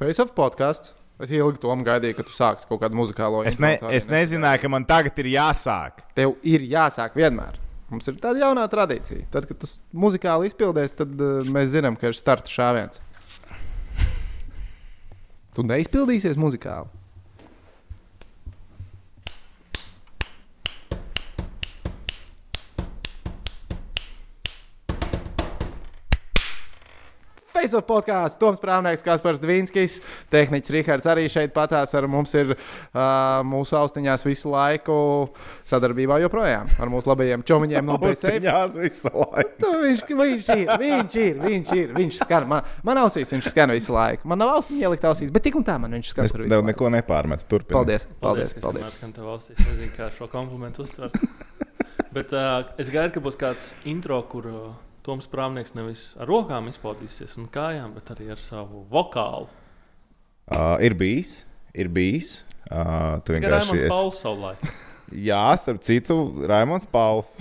Face of podkāsts. Es ilgi tom gaidīju, ka tu sāksi kaut kādu muzikālo Es, ne, es nezināju, ka man tagad ir jāsāk. Tev ir jāsāk vienmēr. Mums ir tāda jaunā tradīcija. Tad, kad tu muzikāli izpildīsi, tad uh, mēs zinām, ka ir starta šāviens. Tu neizpildīsies muzikāli. Face of podkāsts, Toms Prāvnieks, Kaspars Dvīnskis, tehniķis Rihards arī šeit patās ar mums ir uh, mūsu austiņās visu laiku sadarbībā joprojām ar mūsu labajiem čomiņiem no BC. Austiņās visu laiku. Tu, viņš, viņš ir, viņš ir, viņš ir, viņš skan. Man, man ausīs viņš skan visu laiku. Man nav austiņa ielikt ausīs, bet tik un tā man viņš skan Es tev laiku. neko nepārmetu. Turpini. Paldies, paldies, paldies. tev ausīs. Es nezinu, kā šo komplimentu uztvert. Bet uh, es gaidu, ka būs kāds intro, kur uh, Toms Prāvnieks nevis ar rokām izpaudīsies un kājām, bet arī ar savu vokālu. Uh, ir bijis, ir bijis. Uh, tu vienkārši Raimons esi. Pauls savulaik. Jā, starp citu, Raimons Pauls.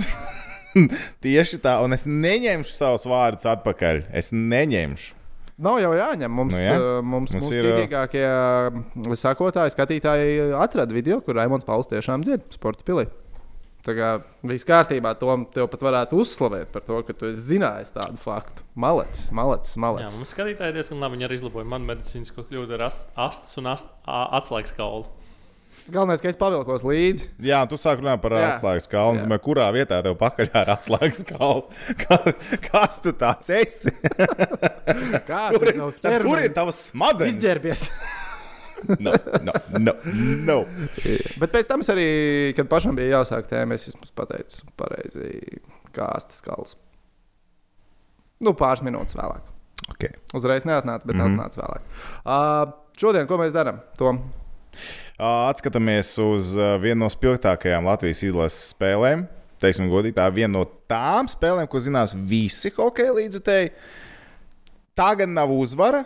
Tieši tā, un es neņemšu savus vārdus atpakaļ. Es neņemšu. Nav jau jāņem. Mums, Nu jā. jā. mums, Mums mums ir, ir tīkākie uh, sakotāji, skatītāji atrada video, kur Raimons Pauls tiešām dzied sporta pilī. Tā kā viss kārtībā, Tom, tev pat varētu uzslavēt par to, ka tu esi zinājis tādu faktu. Malets, malets, Jā, malets. mums skatītāji diezgan labi. Viņi arī izlaboja man medicīnisko kļūdu ar ast- astes un ast, atslēgas kaulu. Galvenais, ka es pavilkos līdzi. Jā, tu sāk runāt par Jā. atslēgas kalnu. Jā. Zinu, kurā vietā tev pakaļ ir atslēgas kalns? Kā, kas tu tāds esi? Kāds Kur ir kur ir tavs smadzenes? Izģērbies. No, no, no, no. Bet pēc tam es arī, kad pašam bija jāsāk tēma, es vismaz pateicu pareizi, kā astes kals. Nu, pāris minūtes vēlāk. Okay. Uzreiz neatnāca, bet mm. -hmm. atnāca vēlāk. Uh, šodien, ko mēs darām? Ā, Atskatāmies uz ā, vienu no spilgtākajām Latvijas izlases spēlēm. Teiksim, godīgi, tā ir viena no tām spēlēm, ko zinās visi hokeja līdzutēji. Tā gan nav uzvara,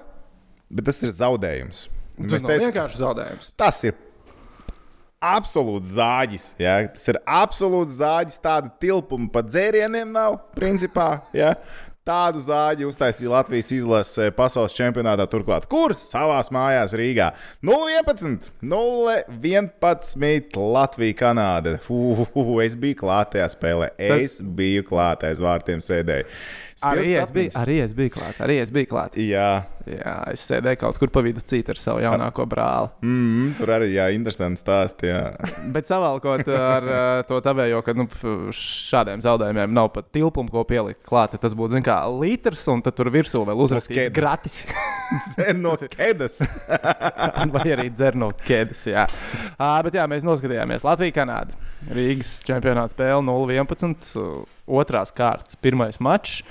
bet tas ir zaudējums. Tas nav vienkārši zaudējums. tas ir absolūts zāģis. Ja? Tas ir absolūts zāģis. Tāda tilpuma pat dzērieniem nav, principā. Ja? Tādu zāģi uztaisīja Latvijas izlase pasaules čempionātā, turklāt, kur savā mājās Rīgā. 0-11, 0-11 Latvija, Kanāda. Uf, es biju klāt tajā spēlē. Es biju klāt aiz vārtiem sēdēju. Arī es, biju, arī es biju klāt. Arī es biju klāt. Jā, Jā, es sēdēju kaut kur pa vidu cīt ar savu jaunāko brāli. mm, tur arī jā, interesanti stāsti. Jā. Bet savalkot ar uh, to tavējo, ka nu, šādiem zaudējumiem nav pat tilpumu, ko pielikt klāt. tad Tas būtu zin kā litrs, un tur virsū vēl uzrakstīts skēda. gratis. Dzer no kedas. Vai arī dzer no ķēdes. Jā. Uh, bet jā, mēs noskatījāmies Latviju-Canādu. Rīgas čempionāta spēle 0-11. uh, Otrās kārtas, pirmais mačs.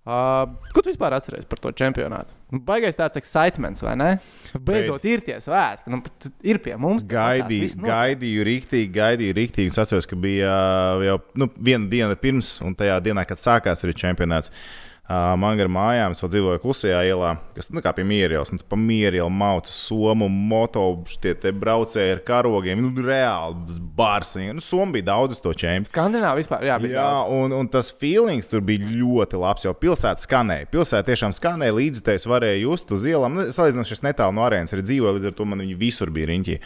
Uh, ko tu vispār atceries par to čempionātu? Nu, baigais tāds excitements, vai ne? Beidzot, Beidz. ir tie svētki. Nu, ir pie mums. Gaidīju, gaidīju, rīktīgi, gaidīju, rīktīgi. Es atceros, ka bija jau nu, viena diena pirms, un tajā dienā, kad sākās arī čempionāts. Man gar mājām es vēl dzīvoju klusajā ielā, kas nu, kā pie mierielas. Un pa mierielas mauca somu, moto, tie te braucēji ar karogiem. Nu, reāli bārsiņi. Nu, Somu bija daudz to čempionu. Skandināvā vispār jā, bija. Jā, un, un tas feelings tur bija ļoti labs. Jau pilsēta skanēja. Pilsēta tiešām skanēja, līdzutējs varēja just uz ielām. Nu, Salīdzinot, es netālu no arēnas arī dzīvoju, līdz ar to man viņi visur bija riņķī.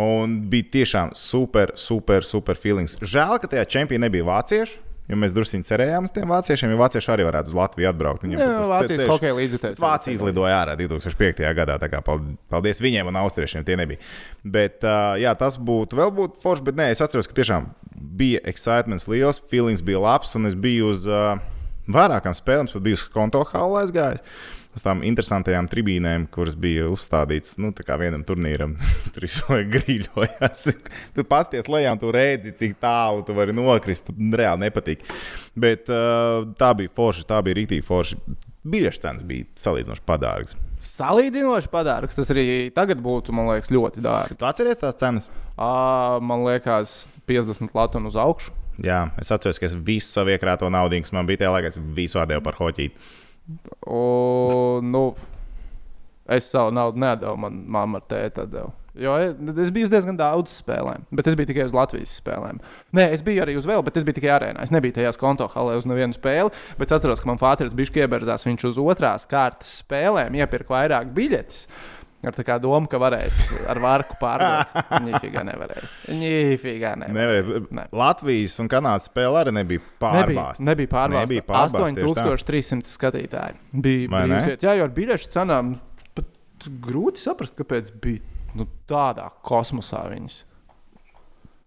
Un bija tiešām super, super, super feelings. Žēl, ka tajā čempionā nebija vāciešu. Jo mēs drusku cerējām uz tiem vāciešiem, jo vācieši arī varētu uz Latviju atbraukt. Viņiem Jā, Vācijas ceļš- hokeja līdzjutējs. Vācija izlidoja ārā 2005. gadā. tā kā pal- Paldies viņiem un austriešiem. Tie nebija. Bet, jā, tas būtu vēl būtu forši. Bet nē, es atceros, ka tiešām bija excitements liels, feelings bija labs. Un es biju uz vairākām spēlēm, pat biju uz konto halu aizgājis. Uz tām interesantajām tribīnēm, kuras bija uzstādītas nu, vienam turnīram, tur izsaka grīļojas. Tu pasties lejā, tu redzi, cik tālu tu vari nokrist. Reāli nepatīk. Bet uh, tā bija forša, tā bija rītīgi forša. Biļešu cenas bija salīdzinoši padārgas. Salīdzinoši padārgs. Tas arī tagad būtu, man liekas, ļoti dārgi. Tu atceries tās cenas? À, man liekas, 50 latu uz augšu. Jā, es atceros, ka es visu savu iekrāto naudu, kas man bija tajā laikā, visu atdevu par hoķīti. Un, nu, es savu naudu nedevu, man mamma ar tēti devu. Jo es biju diezgan daudz spēlēm, bet es biju tikai uz Latvijas spēlēm. Nē, es biju arī uz vēl, bet es biju tikai arēnā. Es nebiju tajās konto halē uz nevienu spēli, bet es atceros, ka man Fāters bija ieberzās. Viņš uz otrās kārtas spēlēm iepirka vairāk biļetes. Ar tā domu, ka varēs ar vārku pārdot. Nīfīgā nevarēja. Nīfīgā nevarēja. Nevarēja. Ne. Latvijas un Kanādas spēle arī nebija pārbāzta. nebija tā. 8300 skatītāji. Bija Vai ne? brīvs vietas. Jā, jo ar biļešu cenām grūti saprast, kāpēc bija nu, tādā kosmosā viņas.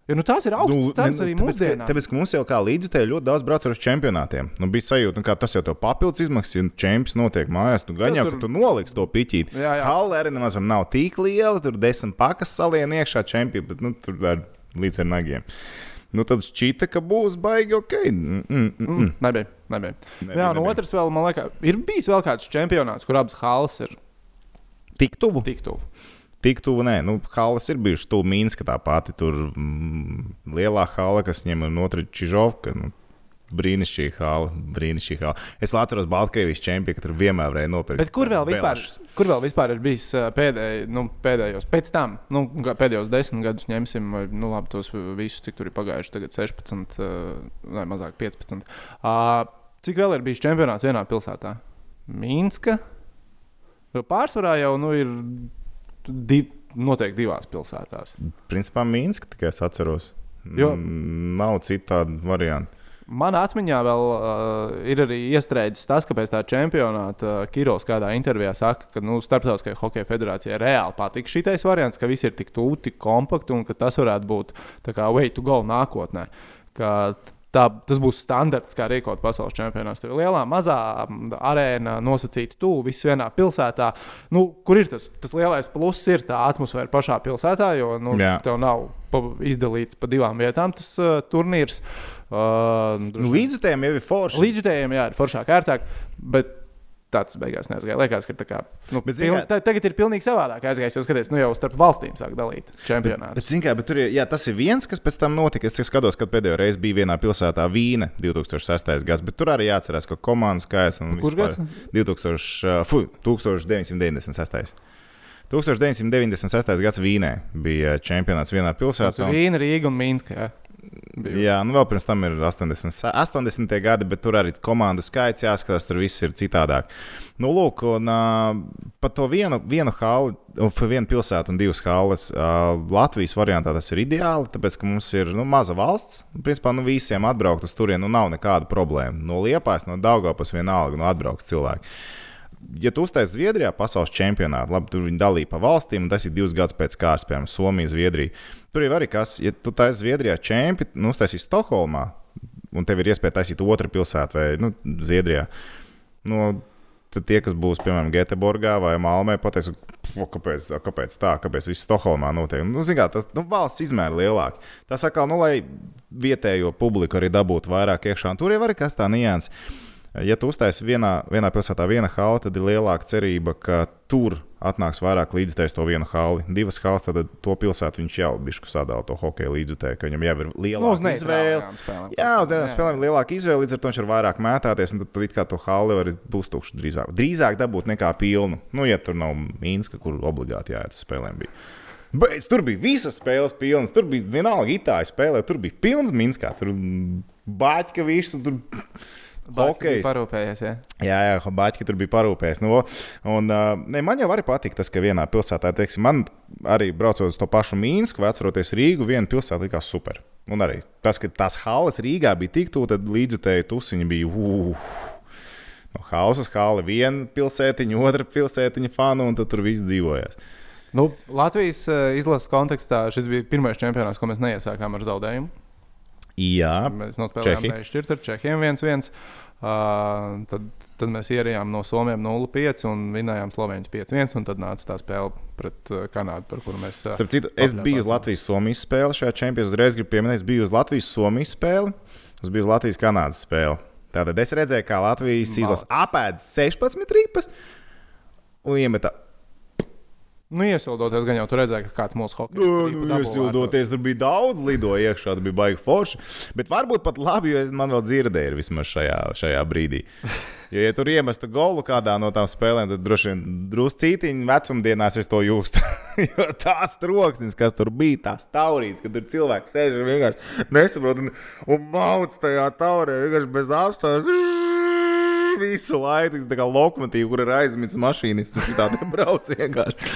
Jo nu, tās ir augstas nu, cenas arī tāpēc, ka, mūsdienās. tāpēc, ka mums jau kā līdzjutēji ļoti daudz brauc uz čempionātiem. Nu, bija sajūta, nu, ka tas jau ir papildus izmaksas, ja čempions notiek mājās. Nu, gan jau, tur- ka tu noliksi to jā. Halle arī nemaz nav tik liela, tur desmit pakas salien iekšā čempionu, bet nu, tur ar, līdz ar nagiem. Nu, tad šķita, ka būs baigi ok. Mm, mm, mm, mm. Mm, nebija. nebija. Nebija, Jā, no nebija. otras vēl, man liekas, ir bijis vēl kāds čempionāts, kur abas halas ir Tik tuvu. tik tuvu. Tik tuvu, nē, nu, halas ir bijušas tuvu Mīnska tā pati. Tur mm, lielā hala, kas ņem otra Čižovka. Nu, Brīnišķīga hala, brīnišķīga hala. Es atceros Baltkrievijas čempionu, ka tur vienmēr varēja nopirkt. Bet kur vēl vispār, kur vēl vispār ir bijis pēdēj, nu, pēdējos, pēc tam, nu, pēdējos desmit gadus ņemsim, vai nu, labi, tos visus, cik tur ir pagājuši, tagad 16, ā, vai mazāk 15. Uh, cik vēl ir bijis čempionāts vienā pilsētā? Mīnska. Jo pārsvarā jau nu, ir div, noteikti divās pilsētās. Principā Mīnska tikai es atceros. Jo- Nav citādu variantu. Manā atmiņā vēl uh, ir arī iestrēdzis tas, ka pēc tā čempionāta uh, Kirovs kādā intervijā saka, ka nu, Starptautiskajai hokeja federācijai reāli patīk šis variants, ka viss ir tik tuvu, tik kompakti un ka tas varētu būt kā way to go nākotnē. Ka Tā, tas būs standarts, kā rīkot pasaules čempionāts. Tur ir lielā, mazā arēna, nosacīta tuvu, viss vienā pilsētā. Nu, kur ir tas, tas lielais pluss, ir tā atmosfēra pašā pilsētā, jo nu, Jā. tev nav pa, izdalīts pa divām vietām tas uh, turnīrs. Uh, Nu, Līdzjutējiem jau ir forši. Līdzjutējiem, jā, ir foršāk, ērtāk. Bet tā tas beigās neaizgāja. Liekas, ka tā kā, nu, Bet, piln, kā- tā, tagad ir pilnīgi savādāk aizgājis. Jo skaties, nu jau starp valstīm sāk dalīt čempionātu. Bet, zin, kā, bet tur jā, tas ir viens, kas pēc tam notika. Es skatos, kad pēdējo reizi bija vienā pilsētā Vīne 2006. gads, bet tur arī jāatcerās, ka komandas kājas un Kurš gads? 2000, uh, fu, 1996. 1996. gads Vīnē bija čempionāts vienā pilsētā. un- Vīna, Rīga un Mīnska. Jā. Bijuši. Jā, nu vēl pirms tam ir 80, 80 gadi, bet tur arī komandu skaits jāskatās, tur viss ir citādāk. Nu, lūk, un uh, par to vienu, vienu hali, vienu pilsētu un divas halas uh, Latvijas variantā tas ir ideāli, tāpēc, ka mums ir nu, maza valsts. Principā nu, visiem atbraukt uz turieni nu, nav nekāda problēma. No Liepājas, no Daugavpas vienalga, nu, atbrauks cilvēki. Ja tu uztaisīsi Zviedrijā pasaules čempionātu, labi, tur viņi dalīja pa valstīm, un tas ir divus gadus pēc kārtas, piemēram, Somija, Zviedrija. Tur jau arī kas, ja tu taisīsi Zviedrijā čempionu, nu, uztaisīsi Stokholmā, un tev ir iespēja taisīt otru pilsētu vai nu, Zviedrijā. Nu, tad tie, kas būs, piemēram, Göteborgā vai Malmē, pateiks, "Fu, kāpēc, kāpēc tā, kāpēc viss Stokholmā notiek. Nu, zin kā, tas nu, valsts izmēra lielāka. Tas atkal, nu, lai vietējo publiku arī dabūtu vairāk iekšā, un tur jau arī kas tā nianses. Ja tu uztaisīsi vienā, vienā pilsētā viena hala, tad ir lielāka cerība, ka tur atnāks vairāk līdzekļu to vienu hali. Divas halas, tad to pilsētu viņš jau bišku sadala to hokeja līdzekļu, ka viņam jau ir Nu, uz lielāka izvēle. spēlēm. Jā, uz vienām spēlēm ir lielāka izvēle, līdz ar to viņš var vairāk mētāties, un tad tu kā to hali vari būs tukšu drīzāk. Drīzāk dabūt nekā pilnu. Nu, ja tur nav Mīnska, kur obligāti jāiet uz spēlēm. Bija. Bet tur bija visas spēles pilnas. Tur bija vienalga itāļu spēlē, tur bija pilns Minskā. Tur bāķa visu, tur Hokejs. Parūpējies, jā. Jā, jā, Baķis tur bija parūpējis. Nu, un, ne, man jau arī patīk tas, ka vienā pilsētā, teiksim, man arī braucot uz to pašu Mīnsku, vai atceroties Rīgu, viena pilsēta likās super. Un arī tas, ka tās halas Rīgā bija tik tuvu, tad līdzutēji tusiņi bija. Uh, No Hausas hāla viena pilsētiņa, otra pilsētiņa fanu, un tur viss dzīvojās. Nu, Latvijas izlases kontekstā šis bija pirmais čempionāts, ko mēs neiesākām ar zaudējumu. Jā, Mēs nospēlējām nešķirt ar Čehiem 1-1. Uh, tad, tad mēs ierijām no Somijas 0-5 un vinējām Slovenijas 5-1. un Tad nāca tā spēle pret uh, Kanādu, par kuru mēs. Uh, Starp citu, es biju uz Latvijas-Somijas spēli šajā čempionātā. Uzreiz gribu pieminēt, es biju uz Latvijas-Somijas spēli, es biju uz Latvijas-Kanādas spēli. Tātad es redzēju, kā Latvijas izlase apēda 16 ripas un iemeta. Nu, iesildoties, gan jau tur redzēja, ka kāds mūsu hockey Nu, iesildoties, tur bija daudz lidoju iekšā, tur bija baigi forši. Bet varbūt pat labi, jo man vēl dzirdēju, vismaz šajā, šajā brīdī. Jo, ja tur iemestu golu kādā no tām spēlēm, tad droši vien druscītiņā vecumdienās es to jūtu. jo tās troksnis, kas tur bija, tās taurītes, kad tur cilvēks sēž un vienkārši nesaprot un, un mauc tajā taurē, vienkārši bez apstājas. Visu laiku, tā kā lokomotīva, kur ir aizmirsts mašīnas, un tā te brauc vienkārši.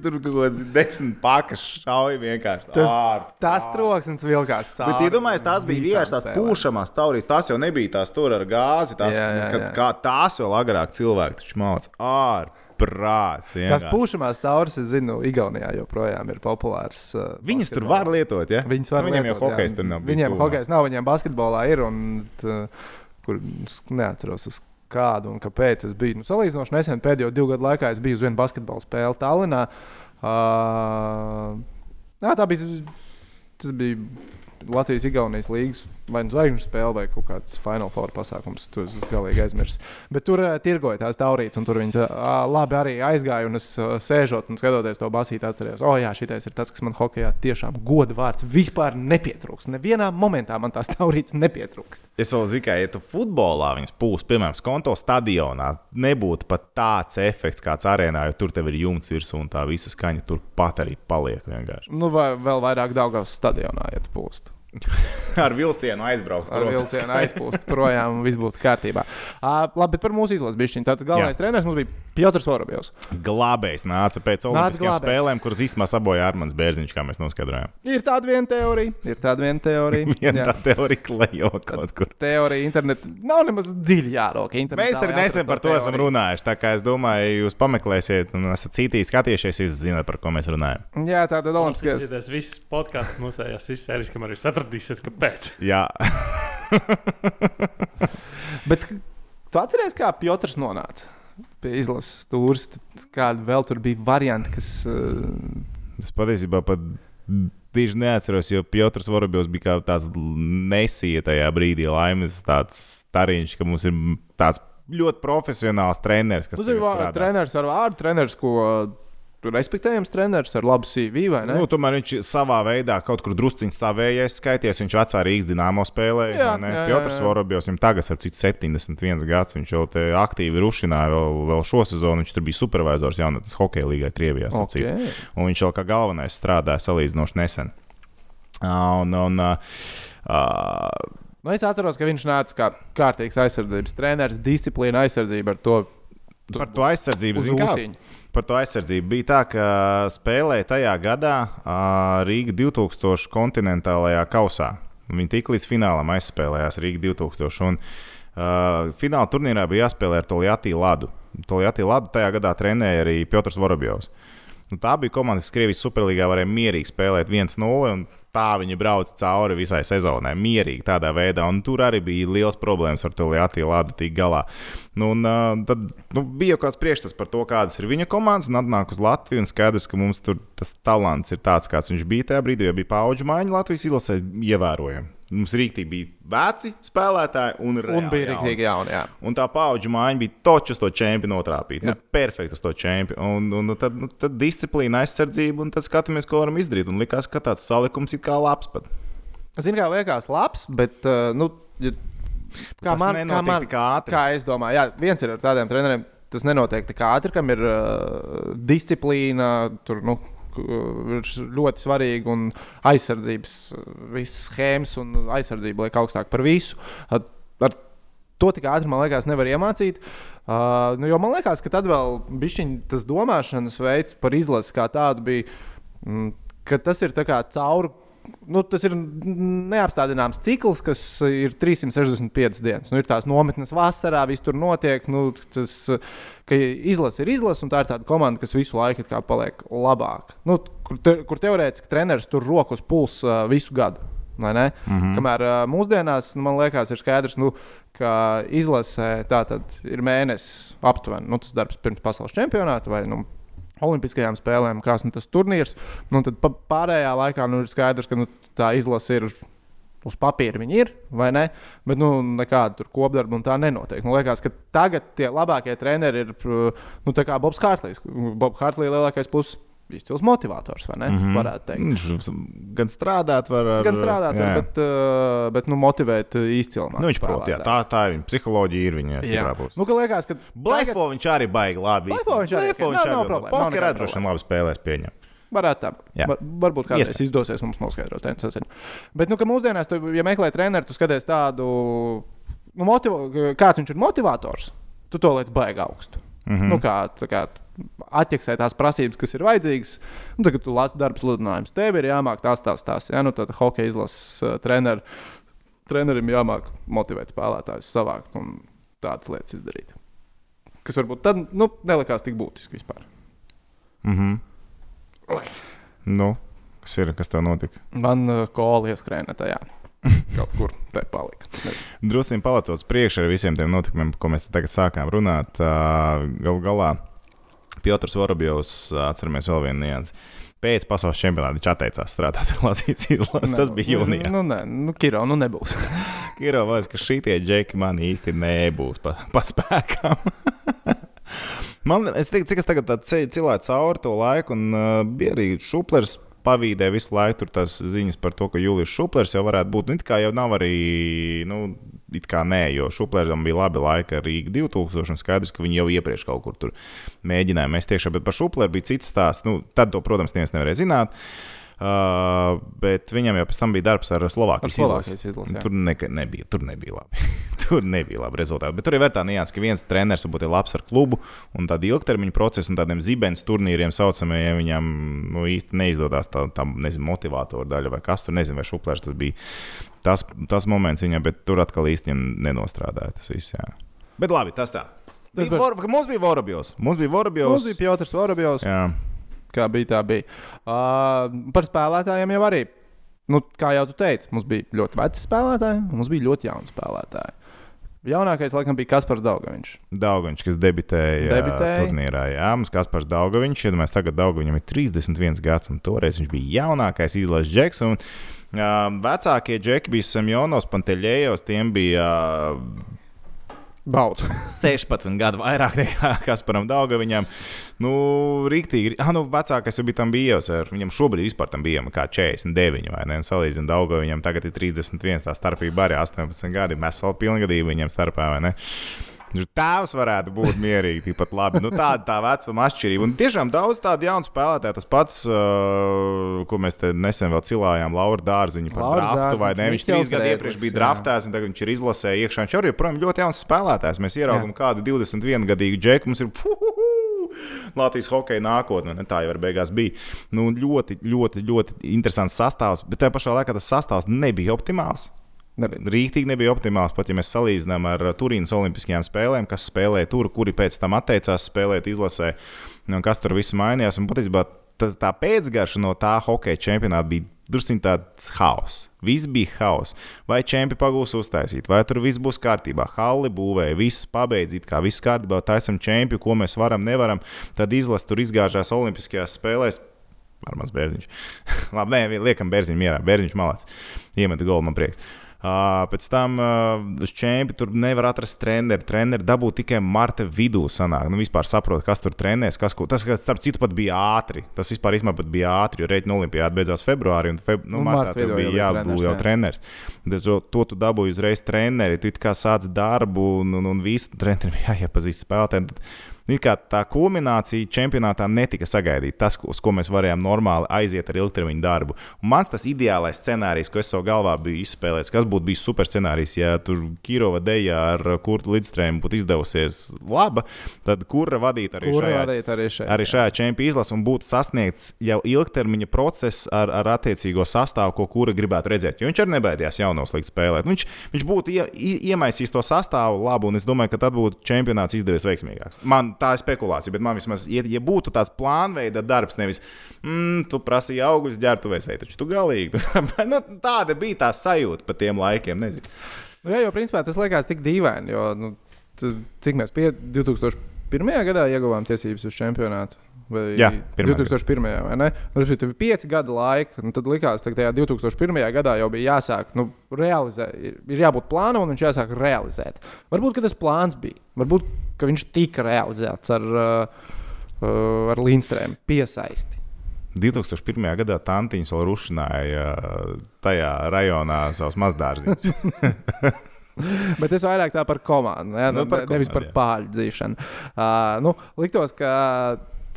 Tur kaut kāds desmit pakas šauja vienkārši. Tas- ār, Tas troksnis vilkās cauri. Bet, iedomājieties, tās bija vienkārši tās pūšamās taurīs. Tās jau nebija tās tur ar gāzi. Tās, Jā, jā, jā. kā tās vēl agrāk cilvēki taču mācīja. Ārprāts. Tās vienkārši. pušamās tauras, es zinu, Igaunijā joprojām ir populārs. uh, Viņas tur var lietot, ja? Viņas var Viņiem jau lietot, jā. hokejs tur nav. Viņiem hokejs nav, viņiem basketbolā ir. Un, t, kur neatceros, uz kādu un kāpēc es biju. Nu, salīdzinoši nesen, pēdējo divu gadu laikā, es biju uz vienu basketbola spēli Tallinā. Uh, jā, tā bija. Tas bija Latvijas-Igaunijas līnijas vai nu zvaigžņu spēle vai kaut kāds Final Four pasākums. To es galīgi aizmirsu. Bet tur uh, tirgoja tās taurītes, un tur viņas uh, labi arī aizgāja. Un es uh, sēžot un skatoties to basīti, atcerējos, o, oh, jā, šitais ir tas, kas man hokeja tiešām goda vārds. Vispār nepietrūks. Nevienā momentā man tās taurītes nepietrūkst. Es vēl zinu, ka, ja tu futbolā viņas pūs, piemēram, skonto stadionā, nebūtu pat tāds efekts kāds arēnā, jo tur tev ir jumts virsū un tā visa skaņa turpat arī paliek vienkārši. Nu, vai vēl vairāk Daugavas stadionā, ja tu pūsti. Ar vilcienu aizbraukt. Ar protams. vilcienu aizpūst projām, un viss būtu kārtībā. Uh, labi, bet par mūsu izlases bišķiņu. Tātad galvenais Jā. treneris mums bija Piotrs Vorobjovs. Glābējs nāca pēc Nāca Olimpiskajām glābējs. spēlēm, kuras īstenībā sabojāja Armāns Bērziņš, kā mēs noskaidrojām. Ir tāda viena teorija, ir tāda viena teorija. Viena Jā. tā teorija klejo kaut kur. Teorija internetā nav nemaz dziļi jāroka. Mēs arī nesen par to esam runājuši. Tā kā es domāju, jūs pameklēsiet, un esat cītīgi skatījušies, jūs zināt, par ko mēs runājam. Jā, tā tad Olimpiskais. Tas viss podkāsts mūsējās, viss sērijas, kamēr jūs atradīsiet, kāpēc. Jā, Bet tu atceries, kā Piotrs nonāca pie izlases stūres? Kāda vēl tur bija varianti, kas. Uh, es patiesībā pat tieši neatceros, jo Piotrs Vorobjovs bija kā tāds nesija tajā brīdī, laimes tāds stariņš, ka mums ir tāds ļoti profesionāls treneris, kas Mums ir treneris ar vārdu, treneris, ko uh, respektējams treneris ar labu CV? Nu, tomēr viņš savā veidā kaut kur drusciņš savējais skaities. Viņš vecā Rīgas dīnāmo spēlēja. Jā, jā, jā, Piotrs. Vorobjovs, viņam tagad ir 71 gads. Viņš jau te aktīvi rušināja vēl, vēl šo sezonu. Viņš tur bija supervizors jaunatnes hokeja līgā Krievijā. okay. Un viņš jau kā galvenais strādāja salīdzinoši nesen. Un, un, ā, Nu, es atceros, ka viņš nāca kā kārtīgs aizsardzības treneris, disciplīna aizsardzība ar to. par to aizsardzību ūsiņu. Par to aizsardzību bija tā, ka spēlēja tajā gadā Rīga 2000 kontinentālajā kausā. Viņi tik līdz finālam aizspēlējās Rīga 2000. Un, uh, fināla turnīrā bija jāspēlē ar Tolijāti Ladu. Tolijāti Ladu tajā gadā trenēja arī Piotrs Vorobjovs. Nu, tā bija komanda, kas Krievijas superlīgā varēja mierīgi spēlēt 1-0. un Tā viņi brauca cauri visai sezonai, mierīgi tādā veidā. Un tur arī bija liels problēmas ar to Latviju Lādu tik galā. Nu, un, tad nu, bija jau kāds priekšstats par to, kādas ir viņa komandas. Un atnāk uz Latviju un skaidrs, ka mums tur tas talants ir tāds, kāds viņš bija tajā brīdī. Jo bija paudžu maiņa Latvijas izlasē, ievērojami. Mums rīktīgi bija veci spēlētāji un, Un reāli bija jauni. rīktīgi jauni. Jā. Un tā paudžu maiņa bija točs uz to čempionu notrāpīt. Nu, perfekti uz to čempionu. Un, un, un tad, nu, tad disciplīna, aizsardzība, un tad skatāmies, ko varam izdarīt. Un likās, ka tāds salikums ir kā labs. Pat. Zinu, kā liekas, labs, bet. Uh, nu, ja, kā Tas man, kā man tik ātri. Kā es domāju, jā, viens ir ar tādiem treneriem. Tas nenotiek tik ātri, kam ir uh, disciplīna, tur nu, ir ļoti svarīgi un aizsardzības, visas schēmas un aizsardzība liek augstāk par visu. Ar, ar to tik ātri, man liekas, nevar iemācīt. Uh, nu, jo man liekas, ka tad vēl bišķiņ, tas domāšanas veids par izlasi kā tādu bija, mm, ka tas ir tā kā cauri. Nu, tas ir neapstādināms cikls, kas ir 365 dienas. Nu, ir tās nometnes vasarā, viss tur notiek. Nu, tas, ka izlase ir izlase, un tā ir tāda komanda, kas visu laiku paliek labāka. Nu, kur, te, kur teorētiski treneris tur rokas puls uh, visu gadu. Mm -hmm. Kamēr uh, mūsdienās, nu, man liekas, ir skaidrs, nu, ka izlasē tā tad ir mēnesis aptuveni nu, tas darbs pirms pasaules čempionāta vai nu, Olimpiskajām spēlēm, kāds nu, tas turnīrs. Nu, tad pārējā laikā nu, ir skaidrs, ka nu, tā izlase ir. Uz papīra viņi ir, vai ne? Bet nu, nekāda kopdarba tā nenotiek. Man liekas, ka tagad tie labākie treneri ir nu, Bobs Hārtlīs. Bobs Hārtlīs lielākais plus izcils motivators, vai ne? Mm -hmm. Varētu teikt. Viņš gan strādāt, var ar, Gan strādāt, jā. bet, uh, bet nu, motivēt izcili. Nu, viņš prot, jā, tā, tā ir viņa psiholoģija, ir viņa stiprā puse. nu, ka liekas, ka Blefo viņš arī baigi labi. Blefo viņš arī- Blefo nav- nav problēma, nav Poker nekāda droši vien labi spēlēs pieņem. Varētu tā. Jā. Var, varbūt kādreiz Iespējams. izdosies mums noskaidrot. sasaucam. Bet, nu, ka mūsdienās, tu, ja meklē treneru, tu skaties tādu nu, motiv kāds viņš ir motivators, tu to liec baigi augstu. Mm -hmm. nu, kā, kā, atķeksē tās prasības, kas ir vajadzīgas. Nu, tagad tu lasi darba sludinājumus. Tev ir jāmāk tās, tās, tās. Ja? Nu, tad hokeja izlases uh, treneris. Trenerim jāmāk motivēt spēlētājus, savākt un tādas lietas izdarīt. Kas varbūt tad nu, nelikās tik būtiski vispār. Mm -hmm. Nu, kas ir, kas tev notika? Man uh, kola ieskrēja tajā. Kaut kur te palika. Drusku palicot priekšā ar visiem tiem notikumiem, ko mēs tagad sākām runāt. Uh, Galu galā Piotrs Vorobjovs, atceramies vēl vienu niansu. Pēc pasaules čempionāta viņš atteicās strādāt ar Latvijas izlasi. Tas bija jūnijā. Nu, nē, nu, Kiro, nu nebūs. Kiro vairs, ka šitie džeki man īsti nebūs pa, pa spēkam. man, es teiktu, cik es tagad cilvēku cauri to laiku, un uh, bija arī šuplers pavīdē visu laiku tur tās ziņas par to, ka Julius Šuplers jau varētu būt. Nu, it kā jau nav arī, nu, it kā nē, jo Šupleram bija labi laika ar Rīgas 2000, un skaidrs, ka viņi jau iepriekš kaut kur tur mēģināja mest iekšā, bet par Šupleru bija cits stāsts. Nu, tad to, protams, neviens nevarēja zināt. Uh, bet viņam jau pēc tam bija darbs ar Slovākijas izlasi. izlasi tur, ne, nebija, tur nebija labi. tur nebija labi rezultāti. Bet tur ir tā nianses, ka viens treneris varbūt ir labs ar klubu un tādu ilgtermiņu procesu un tādiem zibens turnīriem saucamajiem. Viņam nu, īsti neizdodas tā, tā nezinu, motivātora daļa vai kas tur, nezinu, vai šuplērs tas bija. Tas, tas moments viņam, bet tur atkal īsti nenostrādāja tas viss. Jā. Bet labi, tas tā. Tas bija, var, mums bija Vorobjovs. Mums bija Vorobjovs. Mums bija Piotrs Vorobjovs. Jā kā bija, tā bija. Uh, par spēlētājiem jau arī. Nu, kā jau teici, mums bija ļoti veci spēlētāji, un mums bija ļoti jauni spēlētāji. Jaunākais, laikam, bija Kaspars Daugaviņš. Daugaviņš, kas debitēja, debitēja. turnīrā. Jā, mums Kaspars Daugaviņš, ja mēs tagad Daugaviņam ir 31 gads, un toreiz viņš bija jaunākais izlases džeks. Un, uh, vecākie džeki bija Semjonovs, Panteļējos, tiem bija uh, Baudu. 16 gadu vairāk nekā Kasparam Daugaviņam. Nu, rīktīgi. Ah, nu, vecākais jau bija tam bijis. Viņam šobrīd vispār tam bija kā 49 vai ne? Salīdzinot Daugaviņam, tagad ir 31. Tā starpība arī 18 gadi. Mēs vēl pilngadīgi viņam starpā, vai ne? Tēvs varētu būt mierīgi, tikpat labi. Nu, tāda tā vecuma atšķirība. Un tiešām daudz tādu jaunu spēlētāju. Tas pats, uh, ko mēs nesen vēl cilājām, Laura Dārziņu par Laura draftu, Dārziņu, vai ne? Viņš trīs gadu iepriekš bija draftēts, un tagad viņš ir izlasējis iekšā. Viņš arī joprojām ļoti jauns spēlētājs. Mēs ieraugām kādu 21 gadīgu džeku. Mums ir puhuhu! Latvijas hokeja nākotne. Ne, tā jau beigās bija. Nu, ļoti, ļoti, ļoti interesants sastāvs, bet tajā pašā laikā tas sastāvs nebija optimāls. Rīktīgi nebija optimāls, pat ja mēs salīdzinām ar Turīnas Olimpiskajām spēlēm, kas spēlēja tur, kuri pēc tam atteicās spēlēt izlasē, un kas tur viss mainījās. Un patiesībā tas, tā pēcgarša no tā hokeja čempionāta bija drusku tāds haoss. Viss bija haoss. Vai čempi pagūs uztaisīt, vai tur viss būs kārtībā. Halli būvēja, viss pabeidzīt, kā viss kārtībā, taisam čempi, ko mēs varam, nevaram. Tad izlase tur izgāžās Olimpiskajās spēlēs. Ar maz bērziņš. Labi, nē, liekam, bērziņš mierā. Bērziņš malāts. Iemeta golu, man prieks. Uh, pēc tam uz čempionu tur nevar atrast treneru. Treneru dabūt tikai marta vidū. Sanāk. Nu, vispār saprot, kas tur trenēs. Kas, ko, tas, kas, starp citu, pat bija ātri. Tas vispār pat bija ātri, jo Reģiona Olimpijāda beidzās februārī, un feb, nu, martā tur bija jābūt jau treneris. Tas, to tu dabūji uzreiz treneri. Tu kā sāc darbu, un, un, un visu trenerim jāiepazīst spēlētājiem. Tā kulminācija čempionātā netika sagaidīta. Tas, uz ko mēs varējām normāli aiziet ar ilgtermiņa darbu. Un mans tas ideālais scenārijs, ko es savā galvā biju izspēlējis, kas būtu bijis super scenārijs, ja tur Kirova deja ar Kurtu Lidstrēmu būtu izdevusies laba, tad kura vadīt arī kura šajā, vadīt arī šajā, arī šajā čempionu izlasē un būtu sasniegts jau ilgtermiņa process ar, ar attiecīgo sastāvu, ko kura gribētu redzēt. Jo viņš arī nebaidījās jaunos likt spēlēt. Viņš, viņš būtu ie, iemaisījis to sastāvu labu, un es domāju, ka tad būtu čempionāts izdevies veiksmīgāk. Man tā ir spekulācija, bet man vismaz, ja, ja būtu tāds plānveida darbs, nevis, mm, tu prasīji augļus, ģērbtuvēs, taču tu galīgi. nu, tāda bija tā sajūta pa tiem laikiem. Nezinu. Nu, jā, jo principā tas liekas tik dīvaini, jo nu, cik mēs pie 2001. gadā ieguvām tiesības uz čempionātu. Vai Jā, 2001. vai ne? Nu, tas bija pieci gadi laika. Nu, tad likās, ka tajā 2001. gadā jau bija jāsāk nu, realizēt, ir jābūt plānam un viņš jāsāk realizēt. Varbūt tas plāns bija. Varbūt viņš tika realizēts ar, uh, uh, ar Lindstrēmu piesaisti. 2001. gadā Tantiņš vēl rušināja uh, tajā rajonā savus mazdārziņus. Bet es vairāk tā par komandu, ja? nu, par nevis komandu, par pāļu dzīšanu. Uh, nu, liktos, ka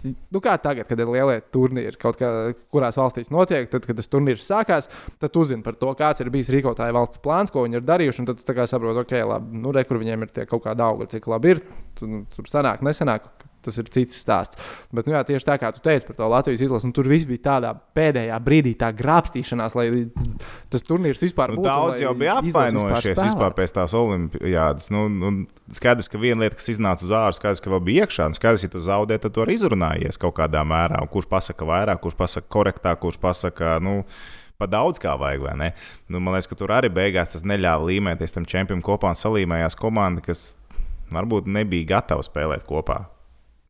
nu, kā tagad, kad ir lielie turnīri, kaut kā, kurās valstīs notiek, tad, kad tas turnīrs sākās, tad tu zini par to, kāds ir bijis rīkotāja valsts plāns, ko viņi ir darījuši. Tad tu saproti, ok, labi, nu, re, kur viņiem ir tie kaut kādi augļi, cik labi ir. Nu, tur sanāk, nesanāk, tas ir cits stāsts. Bet, nu, jā, tieši tā kā tu teici par to Latvijas izlasi, nu, tur viss bija tādā pēdējā brīdī, tā grābstīšanās, lai tas turnīrs vispār nu, būtu. Daudz jau bija apvainojušies vispār, vispār pēc tās olimpiādas. Nu, nu, skaidrs, ka viena lieta, kas iznāca uz ārā, skaidrs, ka vēl bija iekšā. Nu, skaidrs, ja tu zaudē, tad tu arī izrunājies kaut kādā mērā. Un kurš pasaka vairāk, kurš pasaka korektāk, kurš pasaka. Nu, pa daudz kā vajag, vai ne? Nu, man liekas, ka tur arī beigās tas neļāva līmēties tam čempionam kopā un salīmējās komanda, kas varbūt nebija gatava spēlēt kopā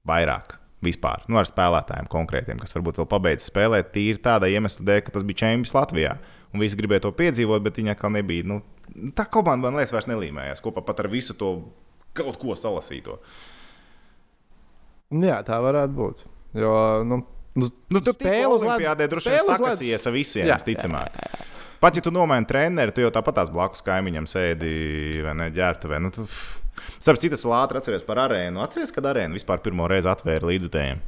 vairāk. Vispār, nu, ar spēlētājiem konkrētiem, kas varbūt vēl pabeidz spēlēt tīri tāda iemesla dēļ, ka tas bija čempions Latvijā. Un visi gribēja to piedzīvot, bet viņa kā nebija. Nu, tā komanda man liekas, vairs nelīmējās kopā pat ar visu to kaut ko salasīto. Jā, tā varētu būt. Jo, nu, nu, nu, tu spēlē uz Olimpiādē droši vien sakasies ar visiem, jā, visticamāk. Jā, jā, jā. Pat ja tu nomaini treneru, tu jau tāpat tās blakus kaimiņam sēdi vai ne ģērbtuvē. Nu, tu... Starp citu, es ātri atceros par arēnu. Atceries, kad arēna vispār pirmo reizi atvēra līdzekļiem?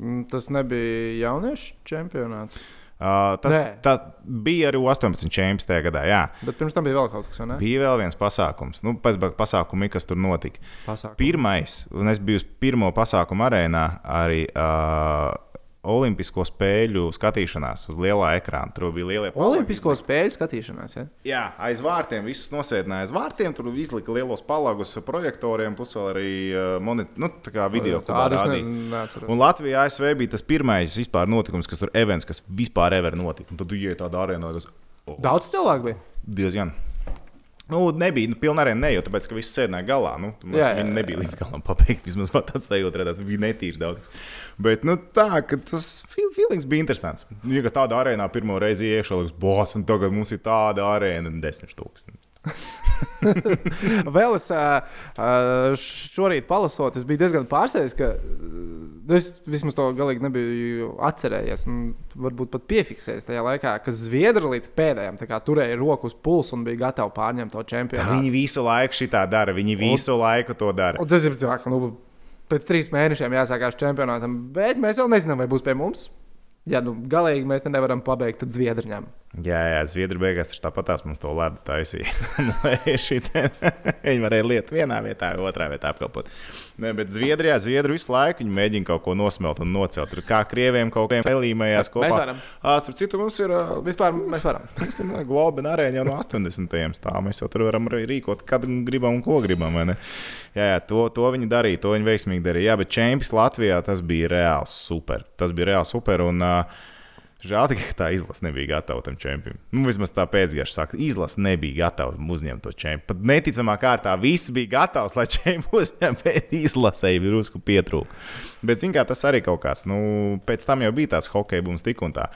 Mm, tas nebija jauniešu čempionāts. Uh, tas, tas bija arī 18 čempions tajā gadā. Jā. Bet pirms tam bija vēl kaut kas tāds. Bija vēl viens pasākums, nu, pēc pasākuma, kas tur notika. Pasākumi. Pirmais, un es biju uz pirmo pasākumu arēnā arī. Uh, Olimpisko spēļu skatīšanās uz lielā ekrāna. Tur bija liela Olimpisko spēļu skatīšanās. Ja? Jā, aiz vārtiem. Visus nosēdināja aiz vārtiem. Tur izlika lielos palagus projektoriem, plus vēl arī uh, monit, nu, video rādīja. Un Latvijā ASV bija tas pirmais vispār notikums, kas tur events, kas vispār ever notika. Un tad tu ienāc tādā arēnā. Tas, oh. Daudz cilvēku bija. Diezgan. Nu, nebija nu, pilnā arī ne, jo tāpēc, ka viss sēdināja galā. Nu, jā, jā, viņi nebija līdz galam pabeigti. Vismaz man tāds sajūta, tas bija netīrs daudz. Bet nu, tā, tas feelings bija interesants. Ja tādā arēnā pirmo reizi iešāvis, boss, un tagad mums ir tāda arēna, desmit tūkstoši. Vēl es šorīt palasot, es biju diezgan pārsteigts, ka nu, es vismaz to galīgi nebiju atcerējies. Varbūt pat piefiksējis tajā laikā, ka Zviedri līdz pēdējiem turēja roku uz pulsa un bija gatavi pārņemt to čempionu. Viņi visu laiku šitā dara, viņi visu un, laiku to dara. Tas ir tā, ka nu, pēc trīs mēnešiem jāsākās čempionātam, bet mēs vēl nezinām, vai būs pie mums. Ja nu, galīgi mēs ne nevaram pabeigt, tad Zviedriem. Jā, jā, Zviedri beigās tāpatās mums to ledu taisīja. viņi varēja lietot vienā vietā, otrā vietā apkalpot. Ne, bet Zviedrijā, Zviedri visu laiku mēģina kaut ko nosmelt un nocelt. Tur kā krieviem kaut kādiem pelīmējās kopā. Mēs varam. Starp citu, mums ir. Vispār mēs varam. Mums ir globa arēna jau no 80. stāvā. Mēs jau tur varam arī rīkot, kad gribam un ko gribam. Jā, jā to, to viņi darīja, to viņi veiksmīgi darīja. Jā, bet čempions Latvijā tas bija reāls super. Tas bija reāls super. Un, uh, Žēl ka tā izlase nebija gatava tam čempionam. Nu, vismaz tā pēcgājā saka, izlase nebija gatava uzņemt to čempionu. Pat neticamā kārtā viss bija gatavs, lai čempionu uzņemtu, bet izlasēji bija drusku pietrūka. Bet, zināmā mērā, tas arī kaut kāds, nu, pēc tam jau bija tās hokeja bums tik un tā.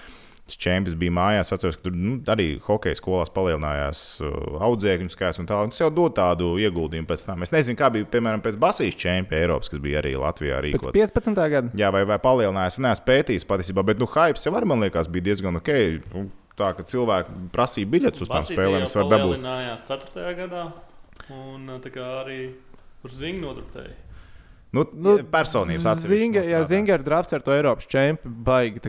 Tas čempions bija mājās. Es atceros, ka tur nu, arī hokeja skolās palielinājās uh, audzēkņu skaits un tā. Un tas jau dod tādu ieguldījumu pēc tam. Es nezinu, kā bija piemēram pēc Basijas čempiona Eiropas, kas bija arī Latvijā rīkots. 15. gada. Jā, vai, vai palielinājās. Es neesmu pētījis patiesībā, bet nu, hype jau arī man liekas bija diezgan ok. Nu, tā ka cilvēki prasīja biļetes uz tām spēlēm, es varu dabūt. Tā bija 4. gadā, un uh, tā kā arī uz ziņu nodrukēja. Nu, nu, personības atsevišķi. Jā, Zingera drafts ar to Eiropas čempionu baigi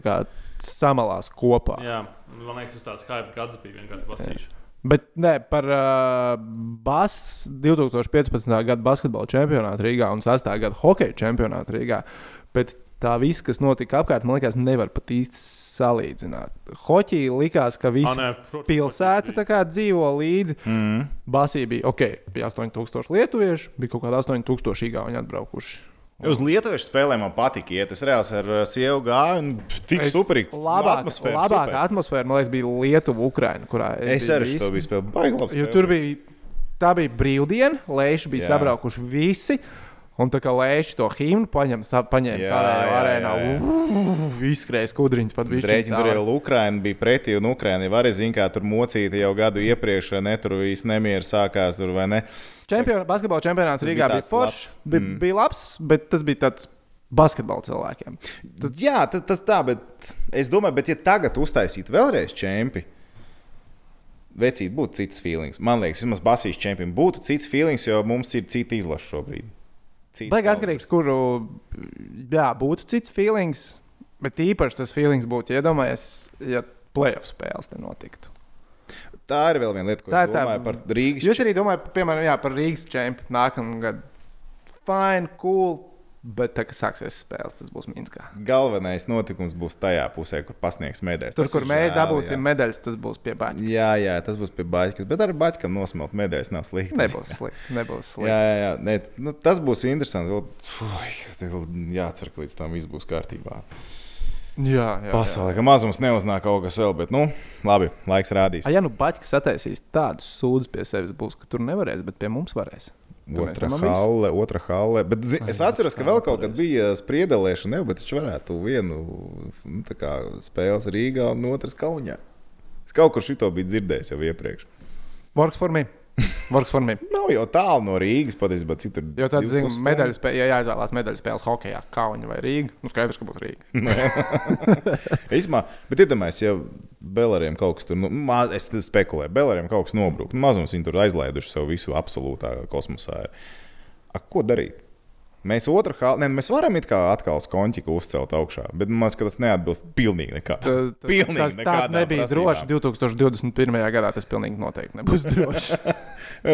samalās kopā. Jā, man liekas, tas tāds hype gads bija vienkārši basīšs. Bet ne, par uh, BAS 2015. gada basketbola čempionātu Rīgā un 6. gada hokeja čempionātu Rīgā. Pēc tā viss, kas notika apkārt, man liekas, nevar pat īsti salīdzināt. Hoķī likās, ka visa pilsēta kā, dzīvo līdzi. Mm. Basī bija ok, bija 8000 lietuviešu, bija kaut kādi 8000 īgauni atbraukuši. Uz lietuviešu spēlēm man patika, ja tas reāls ar sievu gāju un tik superīgs. Labāk, atmosfēra, labākā super. atmosfēra, man liekas, bija Lietuva, Ukraina, kurā es, es arī to biju spēlējis. Baigi labi. Tur bija, tā bija brīvdiena, lēši bija Jā. sabraukuši visi. Un tā kā lēši to himnu paņem, paņēma savā arēnā, izskrēja skudriņas pat bija. Rēķina tur jau Ukraina bija pretī, un Ukraina jau arī zina, kā tur mocīta jau gadu iepriekš, ne tur viss nemieris sākās tur vai ne. Čempion, basketbola čempionāts tas Rīgā bija, bija foršs, bija, mm. bija labs, bet tas bija tāds basketbola cilvēkiem. Tas, jā, tas, tas tā, bet es domāju, bet ja tagad uztaisītu vēlreiz čempionu. Vecīt būtu cits feelings. Man liekas, vismaz Basijas čempions būtu cits feelings, jo mums ir cita izlase šobrīd. Cits Baigi atkarīgs, kuru jā, būtu cits feelings, bet īpaši tas feelings būtu iedomājies, ja playoff spēles te notiktu. Tā ir vēl viena lieta, ko Tā es ir tā- domāju par Rīgas Jūs arī domājat, piemēram, jā, par Rīgas čempionu nākamā gada. Fine, cool, bet tā, kad sāksies spēles, tas būs Minskā. galvenais notikums būs tajā pusē, kur pasniegs medaļas. Tur, Tas kur mēs žēl, dabūsim jā. medaļas, tas būs pie Baņķa. Jā, jā, tas būs pie baļķa. Bet arī baļķam nosmelt medaļas nav slikti. Nebūs slikti. Nebūs slikti. Jā, jā, jā. Nē, nu, tas būs interesanti. Vēl, jācer, ka līdz tam viss būs kārtībā. Jā, jā, jā. Pasaulē, ka mazums neuznāk kaut kas vēl, bet, nu, labi, laiks rādīs. A, ja nu Baņķis attaisīs tādus sūdzes pie sevis, būs, ka tur nevarēs, bet pie mums varēs. Otra halle, otra halle. Bet, zi, es atceros, ka vēl kaut kad bija spriedelēšana, jau, bet viņš varētu vienu nu, tā kā, spēles Rīgā un otrs Kaunijā. Es kaut kur šito biju dzirdējis jau iepriekš. Works for me. Works for me. Nav jau tālu no Rīgas, patiesībā citur. Divu zinām, pusstundu. medaļas, spē- ja jāizvēlās medaļu spēles hokeja, Kaunis vai Rīga. Nu, skaidrs, ka būs Rīga. Īsumā, bet iedomājieties, ja Belariem kaut kas tur, nu, ma- es spekulēju, Belariem kaut kas nobrūk. Nu, Mazums viņi tur aizlaiduši sev visu absolūtā kosmosā. A, ko darīt? Mēs otru ne, mēs varam it kā atkal skonķiku uzcelt augšā, bet man liekas, ka tas neatbilst pilnīgi nekādam. Pilnīgi tas tā nebija prasībām. droši. 2021. gadā tas pilnīgi noteikti nebūs droši.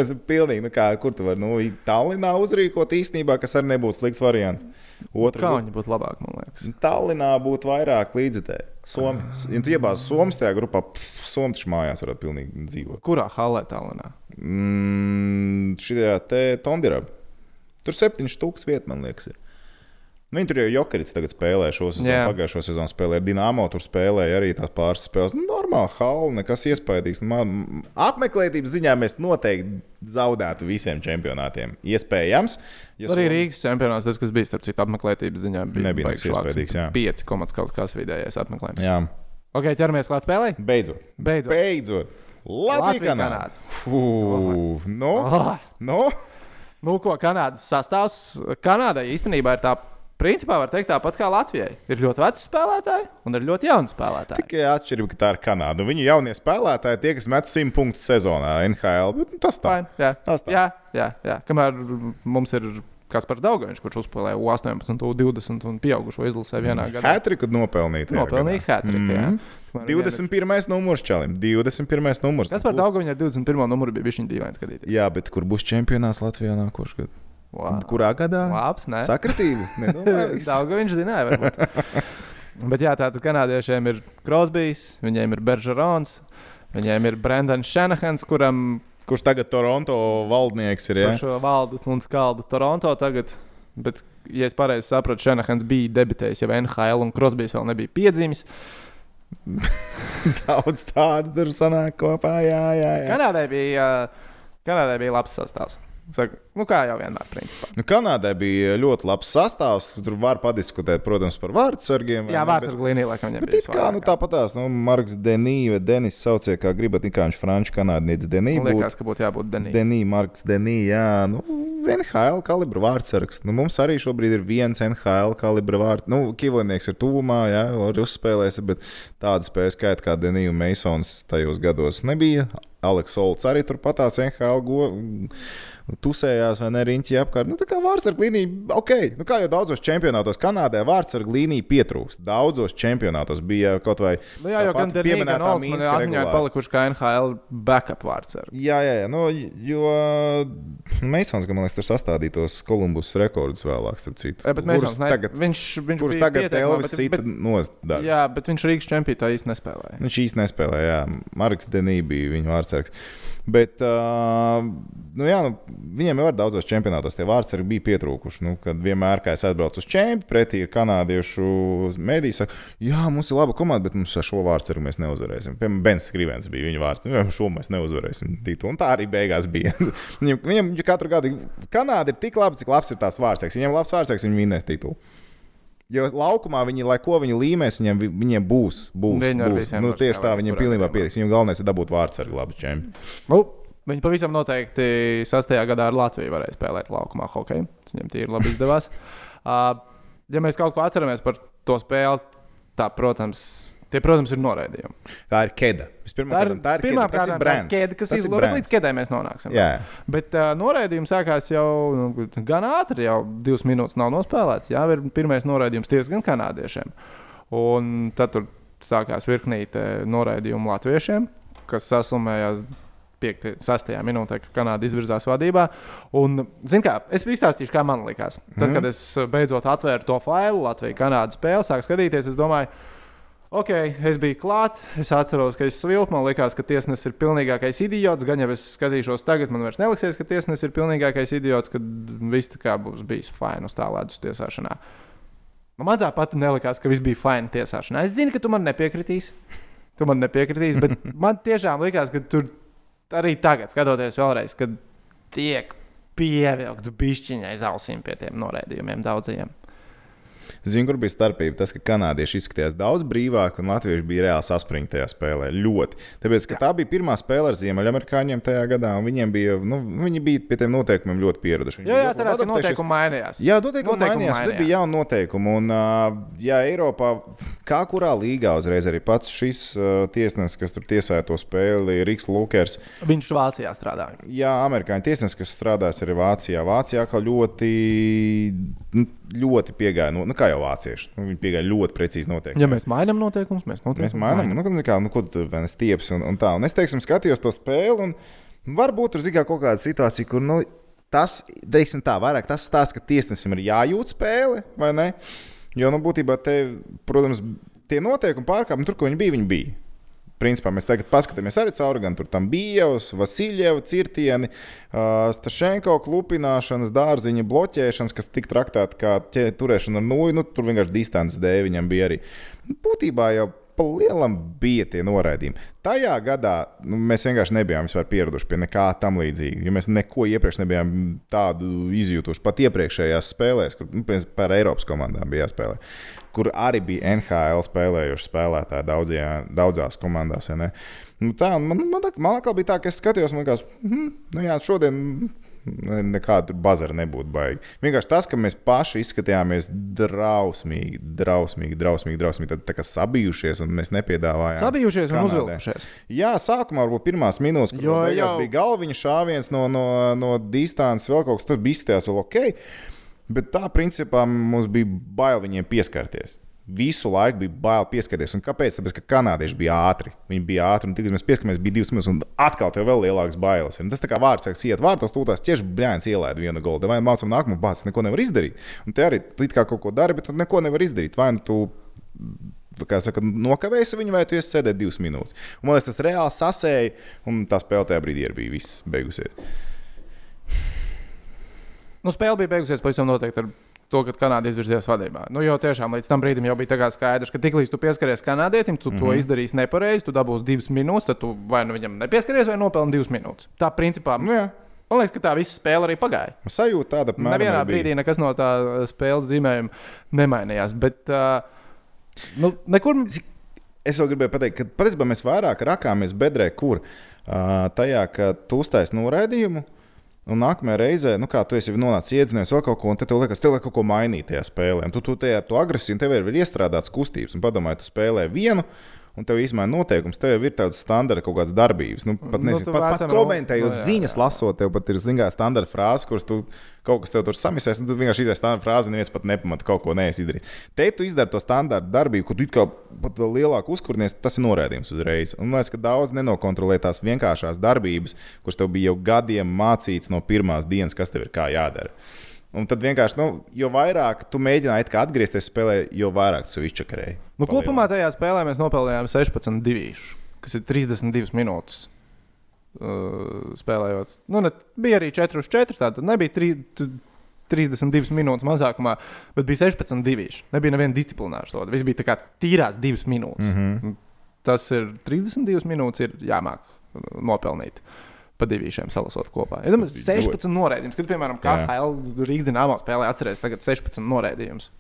Es pilnīgi, nu kā, kur tu vari, nu, Tallinā uzrīkot īstenībā, kas arī nebūtu slikts variants. Otra Kā viņi būtu labāk, man liekas. Tallinā būtu vairāk līdzekļu. Somijas. Ja tu iebāzi Somijas tajā grupā, pff, Somijas mājās varētu pilnīgi dzīvot. Kurā halē tālāk? Mm, Šajā te Tondirā. Tur 7000 vietas, man liekas. Ir. Nu, viņi tur jau Jokerits tagad spēlē šo sezonu. Jā. Pagājušo sezonu spēlēja Dienāmo, tur spēlēja arī tās pāris spēles. Nu, normāli, hali, nekas iespaidīgs. Man, apmeklētības ziņā mēs noteikti zaudētu visiem čempionātiem. Iespējams. Ja Arī Rīgas čempionāts, tas, kas bija starp citu apmeklētības ziņā, bija Nebija nekas iespaidīgs, jā. 5 komats kaut kas vidējais apmeklējums. Jā, Ok, ķeramies klāt spēlē. beidzot. Beidzot. Beidzot. Latvija, Latvija, Kanāda. Kanāda. Fū, nu, Oh, nu. Nu, ko Kanādas sastāvs? Kanādai īstenībā ir tā, principā var teikt tāpat kā Latvijai. Ir ļoti veci spēlētāji un ir ļoti jauni spēlētāji. Tikai atšķirība, ka tā ir Kanāda. Viņu jaunie spēlētāji, tie, kas met 100 punktus sezonā NHL, bet nu, tas tā. Fine, jā, Tas tā. jā, jā, jā. Kamēr mums ir kas par Daugaviņš, kurš uzspēlēja U18, U20 un pieaugušo izlasē vienā gadā. Hatriku nopelnīt. Nopelnīja hatriku. Kamēr vienam ir- 21. numurs čalim. 21. numurs. Kas par Daugaviņu ar 21. numuru bija viņš dīvains skatīties? Jā, bet kur būs čempionāts Latvijā nākošais gads? Wow. Kurā gadā? Labs, ne? Sakritība. Daugaviņš zināja, varbūt. Bet jā, tātad kanādiešiem ir Krosbijs, viņiem ir Beržerons, viņiem ir Brendans Šenahans, kuram Kurš tagad Toronto valdnieks ir? Ja? Kurš valda un skalda Toronto tagad. Bet, ja es pareizi sapratu, Šenahans bija debitējis jau NHL, un Krosbijs vēl nebija piedzimis. Daudz tādu tur sanāk kopā. Jā, jā, jā. Kanādai bija, Kanādai bija labs sastāvs. Saku, nu, kā jau vienmēr, principā. Nu, Kanādai bija ļoti labs sastāvs. Tur var padiskutēt, protams, par vārdsargiem. Jā, ne, vārds bet- ar glīniju, laikam, viņam Bet kā, nu, tāpatās, nu, Marks Denī vai Denis sauciet, kā gribat, kā viņš franču kanādietis Denī Man liekas, ka būtu jābūt Denijam. Denī, Marks Denī, jā, nu, NHL kalibra vārdsargs. Nu, mums arī šobrīd ir viens NHL kalibra vārds. Nu, Kivlinieks ir tuvumā, jā, arī uzspēlēs, bet tāda spēja skaita kā Denī un Meisons tajos gados nebija. Aleks Olds arī turpatās NHL go, tusējās vai ne riņķi apkārt. Nu, tā kā vārdsarga līnija, ok, nu, kā jau daudzos čempionātos Kanādē vārdsarga līnija pietrūkst. Daudzos čempionātos bija kaut vai. Nu, jā, jau gan pati Denijam, gan atmiņā palikuši kā NHL backup vārds. ar- Jā, jā, jā. Nu, jo Meisons, man liekas, tur sastādītos Kolumbus rekordus vēlāk, starp citu. Jā, bet Kurus jau tagad, viņš, viņš kurus bija tagad Elvis sita nost. Jā, bet viņš Rīgas čempionā īsti nespēlēja. Viņš īsti nespēlēja, jā. Marks Denī bija viņa vārdsargs. Bet, uh, nu, jā, nu, viņiem jau ir daudzos čempionātos tie vārdsargi bija pietrūkuši. Nu, kad vienmēr, kad es atbraucu uz čempionu, pretī ir kanādiešu mēdīs, saka, jā, mums ir laba komanda, bet mums ar šo vārdsargu mēs neuzvarēsim. Piemēram, Bens Skrivens bija viņa vārds. Nu, šo mēs neuzvarēsim. Titu. Un tā arī beigās bija. viņam, viņam katru gadu Kanāda ir tik laba, cik labs ir tās vārdsargs. Viņiem ir labs vārdsargs, viņi vinnēs titulu. Jo laukumā viņi, lai ko viņi līmēs, viņiem, viņiem būs. būs, Viņi ar būs. Nu, tieši tā, viņiem pilnībā pietiks. Viņam galvenais ir dabūt vārdsargu labu čempionu. Nu, viņi pavisam noteikti sastajā gadā ar Latviju varēja spēlēt laukumā hokeju. Tas viņiem tīri labi izdevās. Uh, ja mēs kaut ko atceramies par to spēli, tā, protams, tie, protams, ir noraidījumi. Tā ir Tā ir kārtā, tā ir pirmā keda, tas ir kārta, brands. kēde, kas Tas ir brands. līdz kēdē mēs nonāksim. Jā, Bet uh, noraidījums sākās jau nu, gan ātri, jau divas minūtes nav nospēlēts. Jā, ir pirmais noraidījums tiesas kanādiešiem. Un tad tur sākās virknīte noraidījumu latviešiem, kas saslimējās 5, 6 minūtē, kad Kanāda izvirzās vadībā. Un, kā, es izstāstīšu, kā man likās. Tad, Mhm. kad es beidzot atvēru to failu, Latvijas-Kanādas spēli, sāku skatīties, es domāju, Ok, es biju klāt, es atceros, ka es svilpu. Man liekas, ka tiesnesis ir pilnīgākais idiots. Gan jau es skatīšos tagad, man vairs neliksies, ka tiesnesis ir pilnīgākais idiots, kad viss tā kā būs bijis fini uz tā ledus tiesāšanā. Nu, Man tāpat nelikās, ka viss bija fini tiesāšanā. Es zinu, ka tu man nepiekritīsi. Tu man nepiekritīsi, bet man tiešām likās, ka tur arī tagad, skatoties vēlreiz, kad tiek pievilkts bišķiņai aiz ausīm pie tiem noraidījumiem daudziem. Zinu, kur bija starpība. Tas, ka kanādieši izskatījās daudz brīvāk, un latvieši bija reāli saspringti tajā spēlē. Ļoti. Tāpēc, ka tā bija pirmā spēle ar ziemeļamerikāņiem tajā gadā, un viņiem bija, nu, viņi bija pie tiem noteikumiem ļoti pieraduši. Viņi Jā, jā, atcerās, ka noteikumi mainījās. Jā, noteikumi Noteikumi mainījās. Mainījās. bija jauni noteikumi. Un, jā, Eiropā, kā kurā līgā uzreiz arī pats šis tiesnesis, kas tur tiesāja to spēli, Riks Lukers. Viņš Vācijā strādāja. Jā, amerikāņu tiesnesis, kas strādājas arī Vācijā. Vācijā kā ļoti, ļoti piegāja, nu, kā jau vācieši. Nu, viņi piegāja ļoti precīzi noteikti. Ja mēs mainām noteikumus, mēs noteikti Mēs mainām, nu, nu, kā, nu, ko tu tur stieps un, un tā. Un es, teiksim, skatījos to spēli, un varbūt tur zina kaut kāda situācija, kur, nu, tas, teiksim, tā, vairāk tas stāsta, ka tiesnesim ir jājūt spēle, vai ne? Jo, nu, būtībā te, protams, tie noteikumi pārkāpumi tur, kur viņi bija, viņi bija. Principā mēs tagad paskatāmies arī cauri gan tam Bijavs, Vasiljeva cirtieni, uh, Stašenko klupināšanas, dārziņa bloķēšanas, kas tika traktēta kā turēšana ar nūju. Nu, tur vienkārši distances dēļ viņam bija arī. Būtībā jau lielam bija tie noraidījumi. Tajā gadā nu, mēs vienkārši nebijām pieraduši pie nekā tam līdzīga. Jo mēs neko iepriekš nebijām tādu izjutuši. Pat iepriekšējās spēlēs, kur nu, par Eiropas komandām bija jāspēlē, kur arī bija NHL spēlējuši spēlētāji daudzajā, daudzās komandās. ja ne? Nu, tā, man, man, man, man atkal bija tā, ka es skatījos, man liekas, hm, nu jā, šodien ne- nekāda bazara nebūtu baigi. Vienkārši tas, ka mēs paši izskatījāmies drausmīgi, drausmīgi, drausmīgi, drausmīgi tad, tā kā sabijušies un mēs nepiedāvājām. Sabijušies un Kanādai. uzvilkušies. Jā, sākumā varbūt pirmās minūtes, kad jau, bija galviņa šāviens no, no, no distances, vēl kaut kas tur bija izstājās vēl ok. Bet tā principā mums bija bail viņiem pieskarties. Visu laiku bija bail pieskarties. Un kāpēc? Tāpēc, ka kanādieši bija ātri. Viņi bija ātri, un tikai mēs pieskaramies, bija divas minūtes, un atkal tev vēl lielāks bailes. Un tas tā kā vārds sākas iet vārtos, tūlīt ķieši bļāns ielaid vienu goldu. Vai mācām nākamo bāzi, neko nevar izdarīt. Un te arī tu kā kaut ko dari, bet tu neko nevar izdarīt. Vai nu tu kā saka, nokavēsi viņu, vai tu esi sēdējis divas minūtes. Un, man liekas, tas reāli sasēja, un tā spēle tajā brīdī arī bija viss beigusies. Nu, spēle bija beigusies pavisam noteikti ar to, ka Kanāda izvirzījās vadībā. Nu, jo tiešām līdz tam brīdim jau bija skaidrs, ka tiklīdz tu pieskaries kanādietim, tu mm -hmm. to izdarīsi nepareizi, tu dabūsi divas minūtes, tad tu vai nu viņam nepieskaries, vai nopelni divas minūtes. Tā principā, Nu, jā, man liekas, ka tā visa spēle arī pagāja. sajūta tāda, apmēram Nevienā brīdī nekas no tā spēles zīmējuma nemainījās. Bet, uh, nu, nekur. Es vēl gribēju pateikt, ka patiesībā mēs vairāk rakāmies bedrē, kur uh, tajā, ka tu uztaisīji noraidījumu. Un nākamajā reizē, nu, kā tu esi nonācis iedzinies vēl kaut ko, un tev liekas, tev vajag kaut ko mainīt tajā spēlē. Un tu, tu tajā tu agresīvi, tev ir iestrādāts kustības. Un padomāj, tu spēlē vienu, un tev izmaina noteikums, tev jau ir tādas standarta kaut kādas darbības. Nu, pat, Nu, nezinu, tu pat, pat vecam komentējot no- nu, jā, ziņas, lasot, tev pat ir zināmas standarta frāzes, kuras tu kaut kas tev tur samisēs, un tad vienkārši izdevies standarta frāzi, un neviens pat nepamata kaut ko neesi izdarījis. Te tu izdari to standarta darbību, kur tu kā pat vēl lielāku uzkurnies, tas ir noraidījums uzreiz. Un man liekas, ka daudz nenokontrolē tās vienkāršās darbības, kuras tev bija jau gadiem mācīts no pirmās dienas, kas tev ir kā jādara. Un tad vienkārši, nu, jo vairāk tu mēģināji atgriezties spēlē, jo vairāk tu izčakarēji. Nu, kopumā tajā spēlē mēs nopelnījām 16 divīšu, kas ir 32 minūtes. Uh, spēlējot. Nu, ne, bija arī 4 uz 4. Tā tad nebija 3, 32 minūtes mazākumā, bet bija 16 divīši. Nebija neviena disciplināra soda. Viss bija tā kā tīrās 2 minūtes. Mm. -hmm. Tas ir 32 minūtes, ir jāmāk uh, nopelnīt. Pa divīšiem salasot kopā. Ja domāju, bija 16 noraidījumus, kad, piemēram. KL Rīgas dīnāmā spēlē, atcerēties, tagad 16 noraidījumus.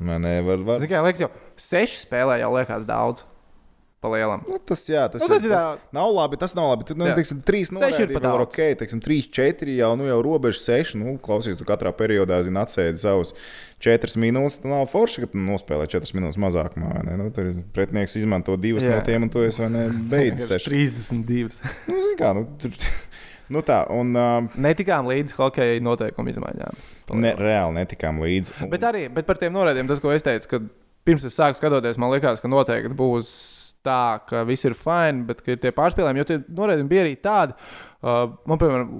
Man nevar, var. Ziniet, kā liekas, jau 6 spēlē jau liekas daudz. Palielam. Nu, tas, jā, tas, Nu, tas ir tas tā- nav labi. Tas nav labi. Tur, nu, teiksim, trīs Seši ir vēl ok. Teiksim, trīs, četri jau, nu, jau robeža seši. Nu, klausies, tu katrā periodā zini, atsēdi savus četras minūtes. Tu nav forši, ka tu nospēlē četras minūtes mazākumā. vai ne? Nu, tur ir pretinieks izmanto divas Jā. no tiem, un to es vai ne beidzu seši. 32. Nu, kā, nu, tur, nu tā, un uh, Netikām līdz hokeja noteikumu izmaiņām. ne, reāli netikām līdzi. Un, Bet arī bet par tiem norādījumiem, tas, ko es teicu, ka pirms es sāku skatoties, man liekas, ka noteikti būs tā, ka viss ir fini, bet ir tie pārspīlējumi, jo tie norādījumi bija arī tādi. Uh, man, piemēram,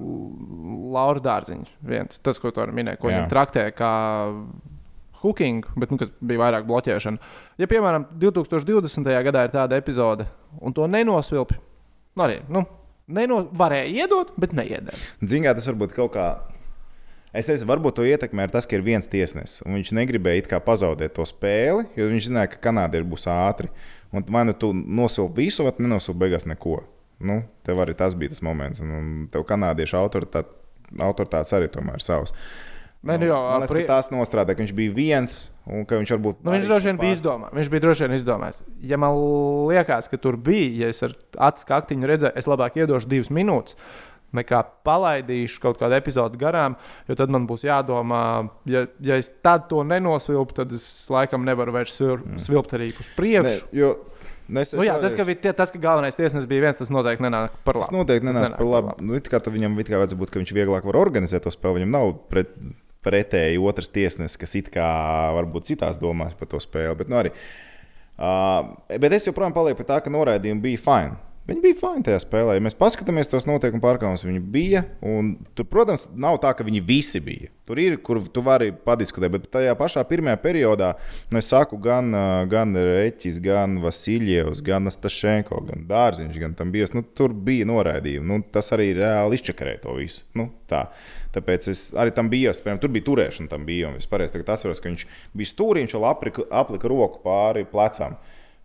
Laura Dārziņš, viens, tas, ko tu minēji, ko Jā. viņa traktē kā hooking, bet nu, kas bija vairāk bloķēšana. Ja, piemēram, 2020. gadā ir tāda epizode, un to nenosvilpi, nu, arī nu, neno, varēja iedot, bet neiedēja. Ziniet, tas varbūt kaut kā. Es teicu, varbūt to ietekmē ir tas, ka ir viens tiesnesis, un viņš negribēja it kā pazaudēt to spēli, jo viņš zināja, ka kanādieri būs ātri. Un vai nu tu nosilpi visu, vai nenosilpi beigās neko. Nu, tev arī tas bija tas moments, un- tev kanādiešu autoritāte, autoritātes arī tomēr ir savs. Nē, nu, jau, Man liekas, pri- ka tas nostrādāja, ka viņš bija viens, un ka viņš varbūt. Nu, viņš droši vien bija izdomājis. Viņš bija droši vien izdomājis. Ja man liekas, ka tur bija, ja es ar acu kaktiņu redzēju, es labāk iedošu divas minūtes. Nekā palaidīšu kaut kādu epizodi garām, jo tad man būs jādomā, ja, ja es tad to nenosvilpu, tad es laikam nevaru vairs svil- svilpt arī uz Ne, priekšu. jo, nu, es, Nu, jā, tas, ka, tie- tas, ka galvenais tiesnesis bija viens, tas noteikti nenāk par labu. Tas noteikti nenāca nenāk par labu. Nu, it kā tad viņam it kā vajadzētu būt, ka viņš vieglāk var organizēt to spēli. Viņam nav pret, pretēji otrs tiesnesis, kas it kā varbūt citās domās par to spēli. Bet, nu, arī, uh, bet es joprojām palieku pie tā, ka noraidījumi bija fini. Viņi bija fini tajā spēlē. Ja mēs paskatāmies tos noteikumu pārkāpumus, viņi bija. un Tur, protams, nav tā, ka viņi visi bija. Tur ir, kur tu vari padiskutēt, bet tajā pašā pirmajā periodā, nu, es saku, gan, gan Reķis, gan Vasiljevs, gan Stašenko, gan Dārziņš, gan tam bijis. Nu, tur bija noraidījumi. Nu, tas arī reāli izčakarēja to visu. Nu, tā. Tāpēc es arī tam biju, piemēram, tur bija turēšana, tam bija. un Es pareizi atceros, ka viņš bija stūrī, viņš vēl aplika, aplika roku pāri plecam.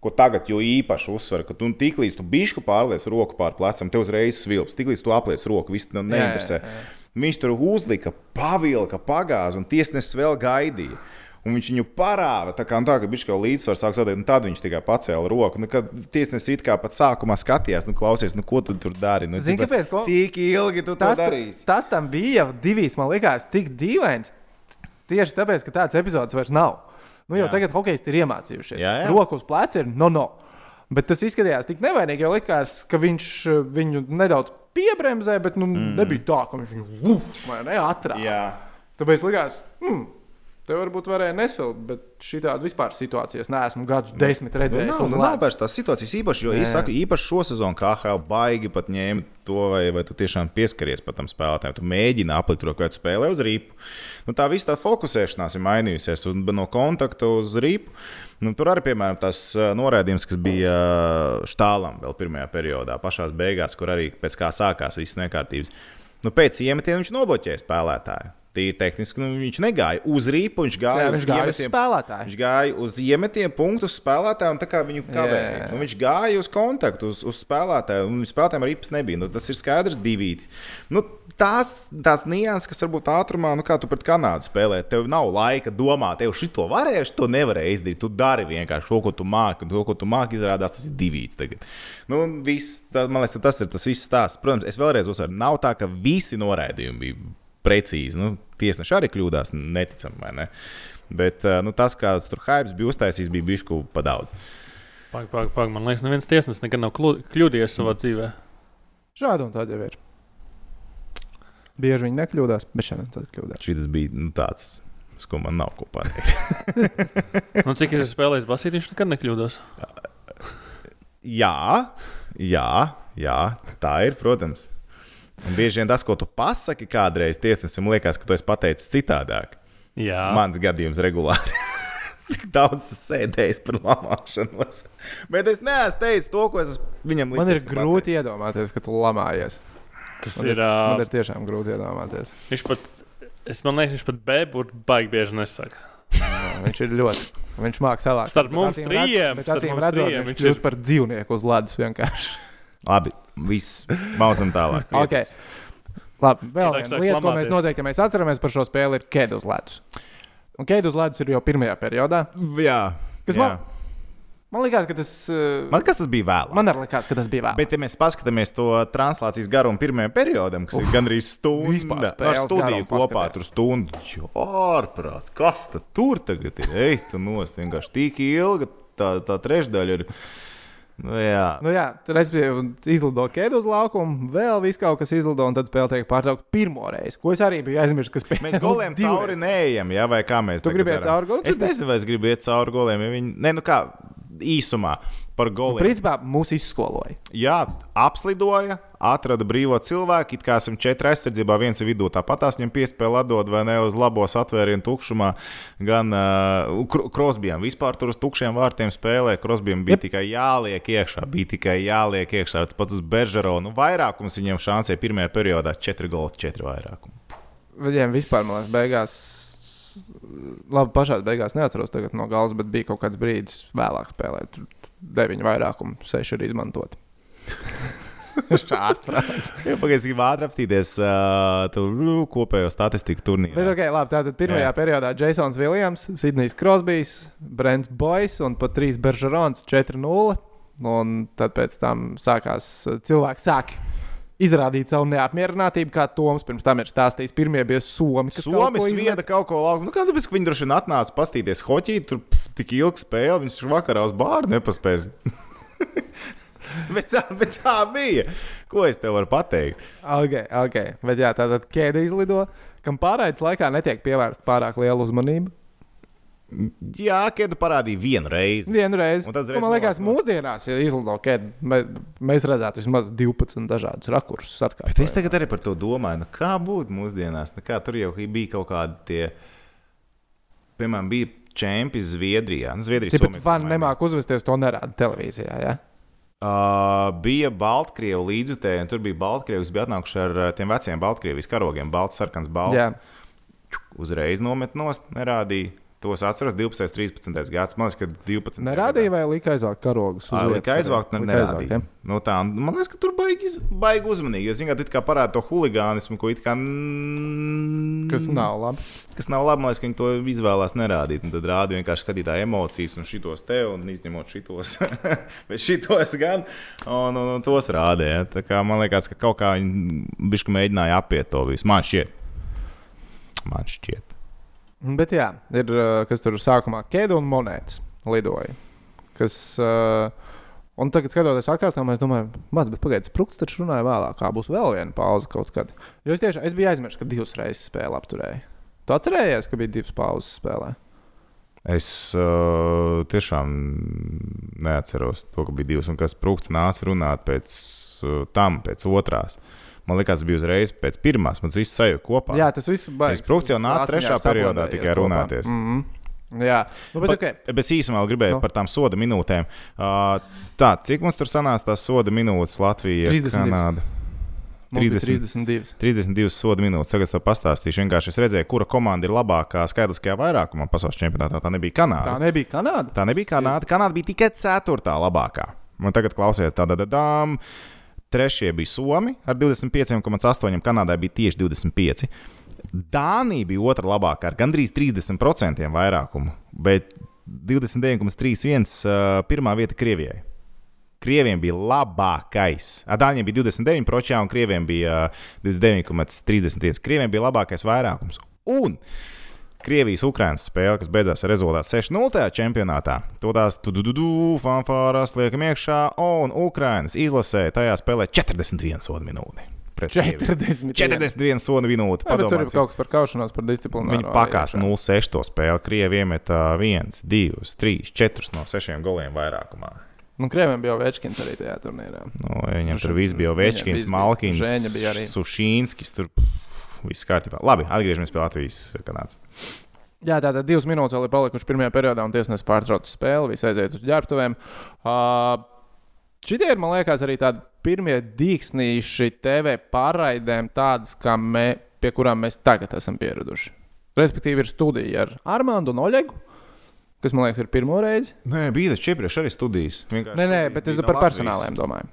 Ko tagad jau īpaši uzsver, ka tu tiklīdz tu bišku pārliec roku pār plecam, tev uzreiz svilps. Tiklīdz tu apliec roku, viss tev neinteresē. jā, jā. Viņš tur uzlika, pavilka, pagāza, un tiesnesis vēl gaidīja. Un viņš viņu parāda, tā kā, nu, tā, ka viņš kaut kā līdzsvaru sāk sadalīt, un tad viņš tikai pacēla roku. Nu, kad tiesnesis it kā pat sākumā skatījās, nu, klausies, nu, ko tu tur dari. Nu, Zini, kāpēc? Ko- Cik ilgi tu tas, to darīsi? tas tam bija jau divīs, man liekas, tik dīvains. Tieši tāpēc, ka tāds epizodes vairs nav. Nu, jau Jā. tagad hokeisti ir iemācījušies. Jā, jā. Roku uz pleca ir no no. Bet tas izskatījās tik nevainīgi, jo likās, ka viņš eh, viņu nedaudz piebremzē, bet nu, mm. nebija tā, ka viņš viņu. Jā. Tāpēc likās, hmm, te varbūt varēja nesilpt, bet šī tāda vispār situācija es neesmu gadus desmit Nu, redzējis. nav, uz nu, nav vairs tās situācijas īpaši, jo Jā. es saku, īpaši šo sezonu KHL baigi pat ņēma to, vai, vai tu tiešām pieskaries pat tam spēlētājam. Tu mēģini aplikt to, kā tu spēlē uz rīpu. Nu, tā visa tā fokusēšanās ir mainījusies un no kontakta uz rīpu. Nu, tur arī, piemēram, tas ā, noraidījums, kas bija ā, štālam vēl pirmajā periodā, pašā beigās, kur arī pēc kā sākās visas nekārtības. Nu, pēc iemetiena viņš nobloķēja spēlētāju. Tīri tehniski nu, viņš negāja uz rīpu, viņš gāja Jā, uz viņš gāja uz iemetiem- spēlētāju. Viņš gāja uz iemetiem punktu uz spēlētāju, un tā kā viņu kavēja. Nu, viņš gāja uz kontaktu, uz, uz spēlētāju, un spēlētājiem arī īpas nebija. Nu, tas ir skaidrs, divi. Nu, tās, tās nianses, kas varbūt ātrumā, nu, kā tu pret Kanādu spēlē, tev nav laika domāt, tev šito varēja, to nevarēja izdarīt. Tu dari vienkārši to, ko tu māki, un to, ko tu māki, izrādās tas ir divīts. Tagad. Nu, viss, tā, man liekas, tas ir tas viss stāsts. Protams, es vēlreiz uzsveru, nav tā, ka visi noraidījumi bija precīzi. Nu, tiesneši arī kļūdās, neticami, vai ne? Bet uh, nu, tas, kāds tur hype bija uztaisījis, bija bišku pa daudz. Pag, pag, pag. Man liekas, neviens tiesnesis nekad nav kļūdījies savā dzīvē. Šādi un tādi jau ir. Bieži viņi nekļūdās, bet šodien tad kļūdās. Šis bija nu, tāds, uz ko man nav ko pateikt. Nu, cik es esmu spēlējis basīti, viņš nekad nekļūdās. jā, jā, jā, tā ir, protams. Un bieži vien tas, ko tu pasaki kādreiz tiesnesim, liekas, ka tu esi pateicis citādāk. Jā, Mans gadījums regulāri. Cik daudz es sēdēju par lamāšanos. Bet es neesmu teicis to, ko es viņam Man ir grūti iedomāties, ka tu lamājies. tas Man ir. ir, man Uh, ir tiešām grūti iedomāties. viņš pat, es man liekas, viņš pat bēburti baigi bieži nesaka. Jā, viņš ir ļoti. Viņš mākslinieks savā Starp mums trījiem, Bet starp mums redzot, trījiem viņš viņš kļūst ir- par dzīvnieku uz ledus vienkārši. Labi, viss. Maucam tālāk. Okay. Labi, vēl viena lieta, ko mēs noteikti ja mēs atceramies par šo spēli, ir kēde uz ledus. Un kēde uz ledus ir jau pirmajā periodā. Jā, Kas jā. man- Man liekas, ka tas, uh, Man liekas, tas bija vēlāk. man arī likās, ka tas bija vēl. Bet, ja mēs paskatāmies to translācijas garumu pirmajam periodam, kas ir gandrīz stunda, ar spēles studiju kopā tur stundu. Jo, ārprāts, kas tad tur tagad ir? Ej, tu nost, vienkārši tik ilga tā, tā trešdaļa ir. Nu, jā. Nu, jā, tur izlido ķēdu uz laukumu, vēl viss kaut kas izlido, un tad spēle tiek pārtraukta pirmo reizi. Ko es arī biju aizmirsis, kas pēc Mēs goliem cauri neejam, jā, vai kā mēs iet darām? cauri goliem? Es nezinu, vai es gribu iet cauri goliem. Ja viņi... Nē, nu kā īsumā par goliem. Principā mūs izskoloja. Jā, apslidoja, atrada brīvo cilvēku. It kā esam četri aizsardzībā, viens ir vidū. Tāpat tās viņam piespēja atdot vai ne uz labos atvērienu tukšumā. Gan uh, Krosbijam vispār tur uz tukšiem vārtiem spēlē. Krosbijam bija yep. tikai jāliek iekšā, bija tikai jāliek iekšā. Tas pats uz Beržero. Nu, vairākums viņam šansē pirmajā periodā - 4 goli, 4 vairākumu. Viņiem vispār, man liekas, beigās. Labi, pašā beigās neatceros no galvas, bet bija kaut kāds brīdis vēlāk spēlēt. Tur deviņu vairākumu, seši ir izmantot. Šādi prāts. Jā, pagaidzi, gribu ātri apstīties uh, to kopējo statistiku Bet, turnīrā. okay, labi, tātad pirmajā Jā. Periodā Jasons Viljams, Sidnejs Krosbijs, Brents Boys un pat 3 Beržerons 4-0. Un tad pēc tam sākās cilvēki sāk izrādīt savu neapmierinātību, kā Toms pirms tam ir stāstījis. Pirmie bija Somi, kas kaut ko Somis izmet. vieda kaut ko lauku. Nu, kā tāpēc, ka viņi droši vien atnāca pastīties hoķī, tur pf, tik ilgi spēlē, viņš vakarā uz bāru nepaspēs. bet, tā, bet tā bija. Ko es tev varu pateikt? Ok, ok. Bet jā, tātad ķēde izlido, kam pārraides laikā netiek pievērsta pārāk liela uzmanība. Jā, Kedu parādīja vienu reizi. Vienu reizi. Tas Man liekas, mūsdienās, ja izlido mē, mēs redzētu vismaz 12 dažādus rakursus. Bet es tagad arī par to domāju, nu, kā būtu mūsdienās. Nu, kā, tur jau bija kaut kādi tie, piemēram, bija čempioni Zviedrijā. Nu, Zviedrijas Tāpat Somija, fani domāju, nemāku uzvesties, to nerāda televīzijā. Ja? Uh, bija Baltkrievu līdzutēji, un tur bija Baltkrievis, bija atnākuši ar tiem veciem Baltkrievijas karogiem, balts, sarkans, balts. Jā. Uzreiz nomet nost, nerādīja. Tos atceros 12, 13 gads. Man liekas, ka 12. Nerādīja, vai lika aizvākt karogus? uz Ā, vietas Lika aizvākt, Lika aizvākt, nerādīja. Nu, tā, un man liekas, ka tur baigi, iz- baigi uzmanīgi. Es zinu, ka tu kā parādi to huligānismu, ko it kā. Kas nav labi. Kas nav labi, man liekas, ka viņi to izvēlās nerādīt. Un tad rāda vienkārši skatītāju emocijas, un šitos te, un izņemot šitos. Bet šitos gan, un, un, un tos rādīja. Tā kā man liekas, ka kaut kā viņi mēģināja apiet to visu. Man šķiet. Man šķiet. Bet jā, ir uh, kas tur sākumā ķēde un monētas lidoja. Kas, uh, un tagad, skatoties atkārtā, mēs domājam, maz, bet pagaidiet, sprūks taču runāja vēlāk, kā būs vēl viena pauze kaut kad. Jo es tiešām es biju aizmirsis, ka divas reizes spēle apturēja. Tu atcerējies, ka bija divas pauzes spēlē? Es uh, tiešām neatceros to, ka bija divas, un kas prūkts nāca runāt pēc uh, tam, pēc otrās. Man liekas, bija uzreiz pēc pirmās. Man viss sajūta kopā. Jā, tas viss bija. Sprūks jau nāca trešā periodā tikai runāties. Mm -hmm. Jā, nu, bet, Bet, okay. bet es īsumā gribēju Nu. par tām soda minūtēm. Uh, tā, cik mums tur sanāca tās soda minūtes Latvijā? 32. Kanāda? Mums bija 30. 32. 32 soda minūtes. Tagad es tev pastāstīšu. Vienkārši es redzēju, kura komanda ir labākā skaitliskajā vairākumā pasaules čempionātā. Tā nebija Kanāda. Tā nebija Kanāda. Tā nebija Kanāda. Kanāda bija tikai ceturtā labākā. Un tagad klausieties, tāda dām. Trešie bija Somi ar 25,8. Kanādai bija tieši 25. Dānija bija otra labākā ar gandrīz 30% vairākumu, bet 29,31. Uh, pirmā vieta Krievijai. Krievijam bija labākais. Dāņiem bija 29, pročā, un Krievijam bija uh, 29,31. Krievijam bija labākais vairākums. Un Krievijas-Ukrainas spēle, kas beidzās ar rezultātu 6-0 tajā čempionātā. To tās tu-du-du-du, fanfārās liekam iekšā, un Ukrainas izlasē tajā spēlē 41 sodu minūti. pret Krieviju. 40. 41 sodu minūti. Jā, tur ir Padomāsim. kaut kas par kaušanos, par disciplīnu. Viņi pakāpst 0-6 to spēli. Krievija iemeta 1, 2, 3, 4 no 6 goliem vairākumā. Nu, Krievijam bija Večkins arī tajā turnīrā. Nu, viņam tur viss bija Večkins, bija. Malkins, bija. Sušīnskis. Tur viss kārtībā. Labi, atgriežamies pie Latvijas kanādas. Jā, tātad divas minūtes vēl ir palikušas pirmajā periodā, un tiesnesis pārtrauc spēli. Visi aiziet uz ģērbtuvēm. Uh, Šitie ir, man liekas, arī tādi pirmie dīksnīši TV pārraidēm, tādas, kā mē, pie kurām mēs tagad esam pieraduši. Respektīvi, ir studija ar Armānu un Oļegu, kas, man liekas, ir pirmo reizi. Nē, bija tas iepriekš arī studijas. Vienkārši Nē, nē, bet es par personāliem domāju.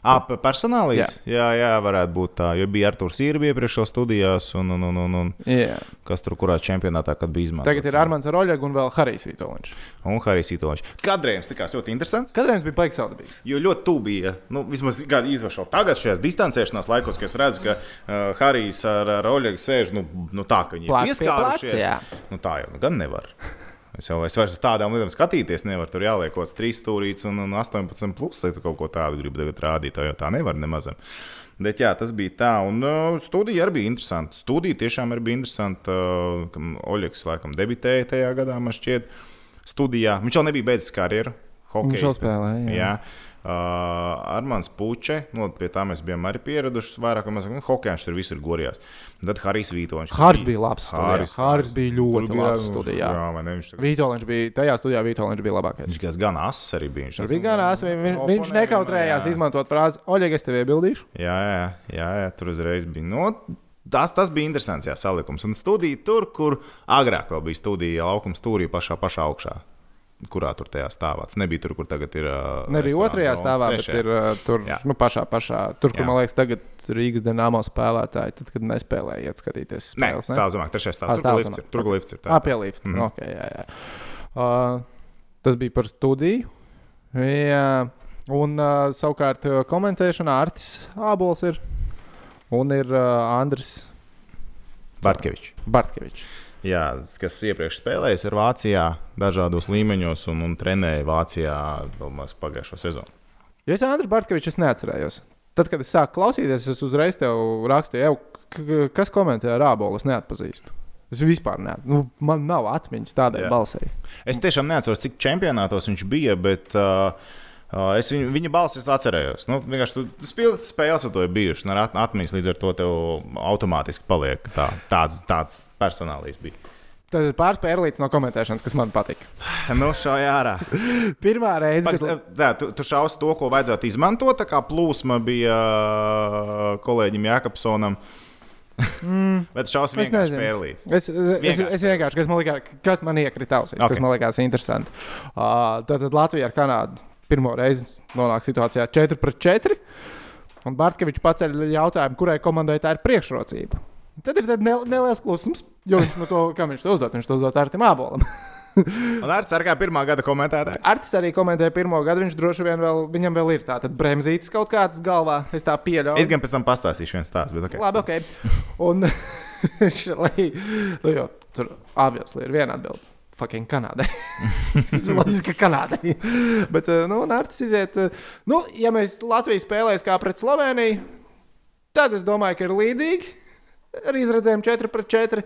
Ah, personālīs? Jā. jā, jā, varētu būt tā. Jo bija Arthurs Īrbi iepriekš jau studijās, un, un, un, un, un Jā. kas tur kurā čempionātā bija izmantots. Tagad ir Armāns Roļegs un vēl Harijs Vitoļņš. Un Harijs Itoņš. Kadrējums tikās ļoti interesants. Kadreiz bija baigs saudabīgs. Jo ļoti tuvu bija. Nu, vismaz īpaši tagad, šajās distancēšanās laikos, kad es redzu, ka uh, Harijs ar, Oļegu sēž nu, nu, tā, ka viņi Plecs ir pieskārušies. jā. Nu, tā jau nu, gan nevar. Es jau es vairs uz tādām lietām skatīties, nevaru tur jāliek kaut kāds trīs stūrīts un, un 18, plus, lai tu kaut ko tādu gribi tagad rādīt. Tā jau tā nevar nemazam. Bet jā, tas bija tā. Un uh, studija arī bija interesanta. Studija tiešām arī bija interesanta. Uh, Oļegs laikam debitēja tajā gadā, man šķiet, studijā. Viņš jau nebija beidzis karjeru. Viņš jau spēlēja, jā. jā. Uh, Armāns Puče, nu, pie tā mēs bijām arī pieraduši. Vairāk vai mazāk, nu, hokejā viņš tur visur gorījās. Tad Harijs Vītoņš. Harijs bija labs. Harijs, Harijs bija ļoti Tur bija- labs studijā. Jā, vai ne? Viņš, tagad- Vitoļņš bija tajā studijā, Vitoļņš bija labākais. viņš gan- ass arī bija. Tur bija gan ās, viņš, viņš nekautrējās izmantot frāzi, Oļeg, es tev iebildīšu. Jā, jā, jā, jā, tur uzreiz bija. Nu, Tas, tas bija interesants jā, salikums. Un studija tur, kur agrāk bija studija laukuma stūrī pašā, pašā augšā. Kurā tur tajā stāvā? Tas nebija tur, kur tagad ir. Uh, Nebija otrajā stāvā, bet Trešajā. ir uh, tur Jā. nu, pašā, pašā. Tur, kur Jā. man liekas, tagad Rīgas dīnāmo spēlētāji, tad, kad nespēlēja, skatīties. Nē, Spēles, stāv zemāk, trešais stāvs. Ah, Tur, lifts ir. Tur, lifts ir. tā. Ah, pie lifta. Mm. Okay, jā, jā. Uh, tas bija par studiju. Jā. Un uh, savukārt uh, komentēšanā Artis Ābols ir un ir uh, Andris Bartkevičs. Bartkevičs. Jā, kas iepriekš spēlējis ar Vācijā dažādos līmeņos un, un trenēja Vācijā maz pagājušo sezonu. Jo es Andriu Bartkeviču neatcerējos. Tad, kad es sāku klausīties, es uzreiz tev rakstīju, "Ew, k- k- kas komentē ar Ābolu. Es neatpazīstu. Es vispār neatceros. Nu, man nav atmiņas tādai balsai. Es tiešām neatceros, cik čempionātos viņš bija, bet uh, es viņu, viņa balsis atcerējos. Nu, vienkārši tu, tu spilgti spēles ar to ir bijušas, ar at, atmiņas līdz ar to tev automātiski paliek tā, tāds, tāds personālīs bija. Tas ir pāris pērlītes no komentēšanas, kas man patika. Nu, šauja ārā. Pirmā reize, kad tā, tu, tu šaus to, ko vajadzētu izmantot. Tā kā plūsma bija kolēģim Jākapsonam. Mm. Bet šaus Es vienkārši nezinu. pērlītes. Es, es, Vienkārši. es vienkārši, kas man, likā, kas man iekrita ausīs, okay. Ok. kas man likās interesanti. Uh, tad Latvija ar Kanādu pirmo reizi nonāk situācijā 4 pret 4. Un Bartkevičs paceļ jautājumu, kurai komandai tā ir priekšrocība. Tad ir neliels klusums, jo viņš no to, kam viņš to uzdod, viņš to uzdod Artim Abolam. Un Arts ar kā pirmā gada komentētājs. Artis arī komentēja pirmo gadu, viņš droši vien vēl, viņam vēl ir tāds bremzītis kaut kāds galvā, es tā pieļauju. Es gan pēc tam pastāstīšu viens stāstu, bet ok. Labi, ok. Un šlai, nu jo, tur obviously ir viena atbilde. Fucking Kanādai. Tas ir loģiski, ka Kanādai. Bet, eh, nu, Nārcis iziet. eh, Nu, ja mēs Latviju spēlēsim kā pret Sloveniju, tad es domāju, ka ir līdzīgi. Ar izredzēm 4 pret 4.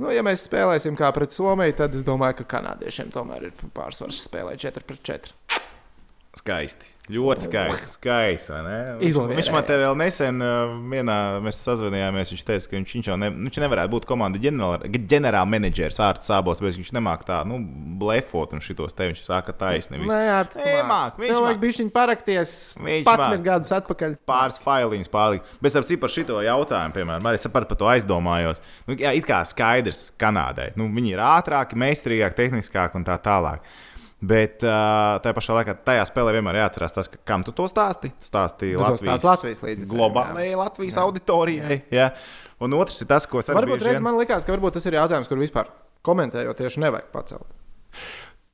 Nu, ja mēs spēlēsim kā pret Somiju, tad es domāju, ka kanādiešiem tomēr ir pārsvars spēlēt 4 pret 4. Skaisti. Ļoti skaisti. skaisti? Izlavierējās. viņš man te vēl nesen, uh, vienā mēs sazvanījāmies. Viņš teica, ka viņš, viņš jau ne, viņš nevarētu būt komandas ģenerālmenedžers ārts sābos, bet viņš nemāk tā, nu, blefot un šitos te viņš sāka taisni. visu. Nē, ar to Ej, māk, viņš vajag bišķiņ parakties Viņš 11 māk. gadus atpakaļ. pāris failiņus pārlikt. Bet ar citu par šo jautājumu, piemēram, arī par to aizdomājos. Nu, jā, it kā skaidrs, Kanādai. Nu, viņi ir ātrāki, meistarīgāki, tehniskāki un tā tālāk. Bet uh, tajā pašā laikā, tajā spēlē vienmēr jāatcerās tas, ka, kam tu to stāsti. Tu stāstīji Tu Latvijas, stāsti Latvijas līdzekļiem, globālajai Latvijas auditorijai. Jā. Un otrs ir tas, ko es arī Varbūt bieži reiz vien- man likās, ka varbūt tas ir jautājums, kur vispār komentējot tieši nevajag pacelt.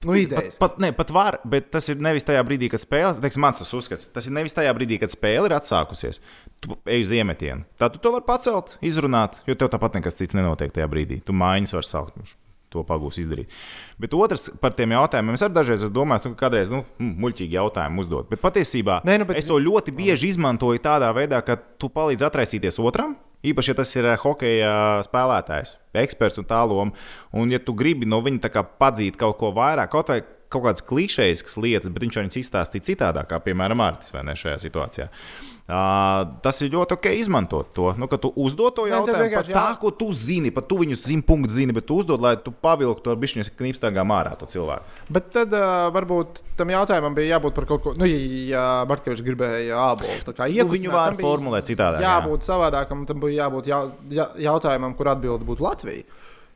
Nu, idejas. Pat, pat, ne, pat var, bet tas ir nevis tajā brīdī, kad spēle, teiksim, mans tas uzskats, tas ir nevis tajā brīdī, kad spēle ir atsākusies. Tu ej uz iemetienu. Tad tu to vari pacelt, izrunāt, jo tev tāpat nekas cits nenotiek tajā brīdī. Tu mājiņas var saukt. nu, To pagūs izdarīt. Bet otrs par tiem jautājumiem. Es arī dažreiz esmu domājis, nu, ka kādreiz nu, mm, muļķīgi jautājumu uzdot. Bet patiesībā Nē, nu, bet- es to ļoti bieži izmantoju tādā veidā, ka tu palīdzi atraisīties otram. Īpaši, ja tas ir eh, hokeja spēlētājs, eksperts un tā loma. Un, ja tu gribi no viņa padzīt kaut ko vairāk, kaut vai kaut kādas klišejiskas lietas, bet viņš viņus izstāstīja citādāk, kā piemēram Mārcis vai ne šajā situācijā. Uh, tas ir ļoti ok izmantot to. Nu, ka tu uzdod to jautājumu vienkārši tā, jā- ko tu zini, par to viņu zini, punktu zini, bet tu uzdod, lai tu pavilktu ar bišķiņas knipstāgām ārā to cilvēku. Bet tad uh, varbūt tam jautājumam bija jābūt par kaut ko, nu, ja Bartkevičs gribēja ābolu. tā kā Nu, iekustināt, viņu var formulēt citādāk, jā. Jābūt savādākam, tam bija jābūt jau, jā, jautājumam, kur atbilde būtu Latvija.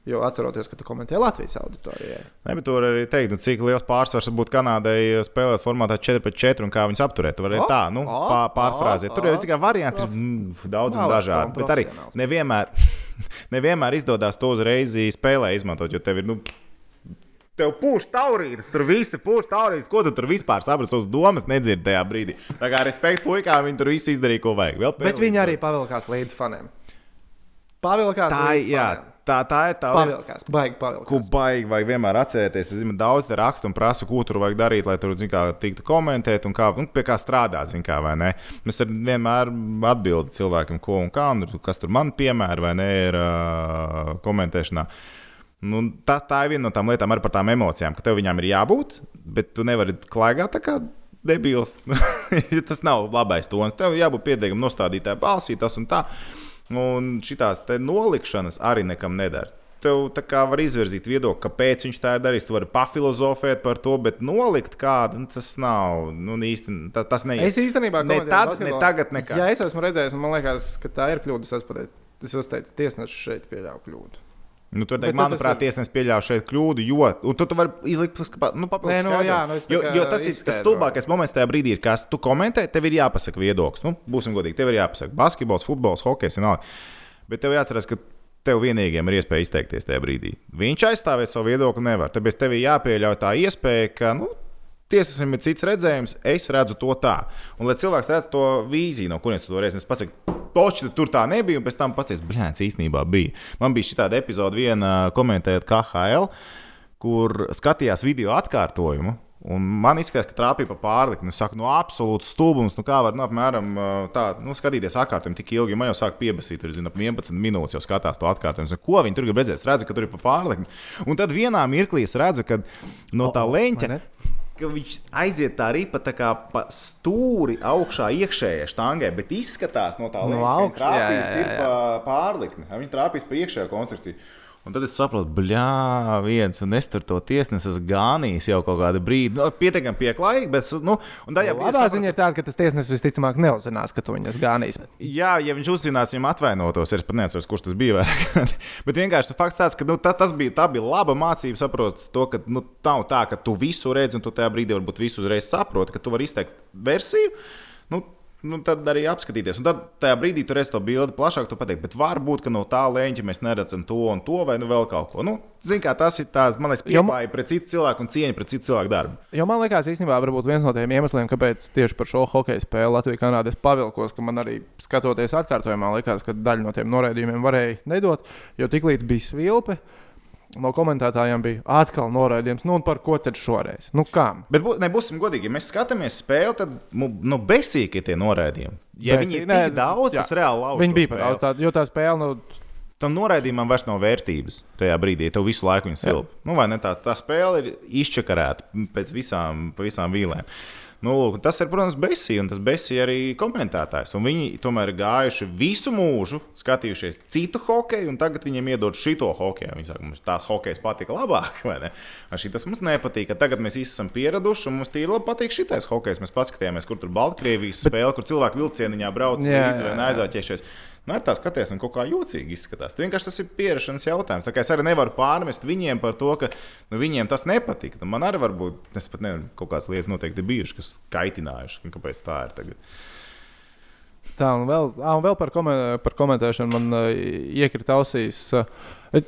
Jo atceroties, ka tu komentēji Latvijas auditorijai. Ne, bet tur arī teikt, nu, cik liels pārsvars būtu Kanādai spēlēt formātā 4 pret 4 un kā viņus apturēt. Tu vari O, tā, nu, pā, pārfrāzēt. Tur jau ir tikai varianti, ir mm, daudz un dažādi. Bet arī nevienmēr, nevienmēr izdodas to uzreiz spēlē izmantot, jo tev ir. Nu, Tev pūš taurītis, tur viss pūš taurītis. Ko tu tur vispār saprati? Savas domas nedzirdi tajā brīdī. Tā kā respekt puikām, viņi tur viss izdarīja, ko vajag. Vēl Bet viņi arī pavilkās līdz faniem. Pavilkās Tā, līdz jā, faniem. Tā, tā ir tā lieta. Pavilkās, baigi pavilkās. Ko baigi vajag vienmēr atcerēties. Es zinu, daudz te rakstu un prasu, ko tur vajag darīt, lai tur zin, kā, tiktu komentēt un kā, un pie kā strādāt. zin Kā, vai ne? Mēs arī vienmēr atbildam cilvēkam, ko un kā, un kas tur man piemēra vai ne, ir uh, komentēšanā. Nu, tā, tā ir viena no tām lietām, arī par tām emocijām, ka tev viņām ir jābūt, bet tu nevari klaigāt tā kā debils. tas nav labais tons. Tev jābūt pietiekami nostādītāji balsī, tas un tā. Un šīs nolikšanas arī nekam nedara. Tev tā kā var izvirzīt viedokli, kāpēc viņš tā ir darījis. Tu vari pafilozofēt par to, bet nolikt kādu, nu, tas nav nu, īsti. Tas, tas neiet. Es īstenībā Ne tad, ne basketbolu. tagad, nekad. Ja es esmu redzējis, un man liekas, ka tā ir kļūda, es esmu pateicis, es teicis, tiesnesis šeit pieļāva kļūdu. Nu, tur, teik, manuprāt, ir- tiesnesis pieļāva šeit kļūdu, jo tu, tu vari izlikt nu, papildus nu, jā, nu, tā jo, jo tas ir tas stulbākais moments tajā brīdī, ir, kas tu komentē, tev ir jāpasaka viedoklis. Nu, būsim godīgi, tev ir jāpasaka basketbols, futbols, hokejs un vienalga. Bet tev jāatcerās, ka tev vienīgajam ir iespēja izteikties tajā brīdī. Viņš aizstāvēt savu viedokli nevar. Tāpēc tev ir jāpieļauj tā iespēja, ka. Nu, Tiesnesim ir cits redzējums, es redzu to tā. Un, lai cilvēks redz to vīziju, no kurienes tu to redzi, es pasaku, Toči, tur tā nebija, un pēc tam pasties, blēņas īstenībā bija. Man bija šī tāda epizode, viena komentējot KHL, kur skatījās video atkārtojumu. Un man izskatās, ka trāpīja pa pārlikni. Es saku, no absolūts stulbums. Nu, kā var nu, apmēram tā nu, skatīties atkārtojumu tik ilgi? Man jau sāk piebasīt, tur zina, ap 11 minūtes jau skatās to atkārtojumu. Ko viņi tur grib redzēt? Es redzu, ka tur ir pa pārlikni. Un tad vienā mirklī es redzu, ka no tā leņķa? Ka viņš aiziet tā arī pa, tā kā pa stūri augšā iekšējai štangai, bet izskatās no tā No līnijas, ka jā, trāpījis jā, ir jā. pa pārlikni. Viņš trāpījis pa iekšējo konstrukciju. Un tad es saprotu, bļā, viens, un es tur to tiesnesi esmu gānījis jau kaut kādu brīdi. Nu, pietiekami pieklājīgi, bet, nu, tā jau bija. Labā ziņa ir tāda, ka tas tiesnesis visticamāk neuzzinās, ka tu viņas gānīs. Jā, ja viņš uzzinās, viņam atvainotos, es pat nezinu, kurš tas bija. Bet vienkārši fakts tāds, ka nu, tā, tas bija, tā bija laba mācība saprast to, ka nu, nav tā, ka tu visu redzi un tu tajā brīdī varbūt visu uzreiz saproti, ka tu vari izteikt versiju. Nu, Nu, tad arī apskatīties. Un tad tajā brīdī tur redz to bildi plašāk, tu pateici, bet varbūt, ka no tā leņķa mēs neredzam to un to, vai nu vēl kaut ko. Nu, Zini, kā tas ir tāds, man liekas, Jo ma- pieklājīgi pret citu cilvēku un cieņa pret citu cilvēku darbu. Jo man liekas, īstenībā, varbūt viens no tiem iemesliem, kāpēc tieši par šo hokeja spēli Latvijas-Canādā es pavilkos, ka man arī skatoties atkārtojumā, likās, ka daļu no tiem noraidījumiem varēja nedot, jo tiklīdz bija svilpe. No komentētājiem bija atkal noraidījums. Nu, par ko tad šoreiz? Nu, kam? Bet bū, nebūsim godīgi, ja mēs skatāmies spēli, tad nu, nu, besīgi tie noraidījumi. Ja Besīgi, viņi ir nē, tik daudz, jā. tas reāli lauž. Viņi bija spēli. daudz tādu, jo tā spēle, nu, Tam noraidījumam vairs nav vērtības tajā brīdī, ja tev visu laiku viņa silp. Nu, vai ne tā, tā spēle ir izčakarēta pēc visām, visām vīlēm. Nu, lūk, tas ir, protams, Besija, un tas Besija arī komentētājs. Un viņi tomēr gājuši visu mūžu, skatījušies citu hokeju, un tagad viņiem iedod šito hokeju. Viņi saka, mums tās hokejas patika labāk, vai ne? Šī tas mums nepatīk. Tagad mēs visi esam pieraduši, un mums tīri labi patīk šitais hokejs. Mēs paskatījāmies, kur tur Baltkrievijas spēle, kur cilvēki vilcieniņā brauc līdzi vai aizāķiešies. Nu, ar tā skaties, un kaut kā jocīgi izskatās. Tas vienkārši tas ir pierašanās jautājums. Es arī nevaru pārmest viņiem par to, ka nu, viņiem tas nepatīk. Nu, Man arī varbūt, es pat nezinu, kaut kādas lietas noteikti bijušas, kas kaitinājušas, un kāpēc tā ir tagad. Tā, un vēl, ā, un vēl par, komen, par komentēšanu man uh, iekrita ausīs. Uh,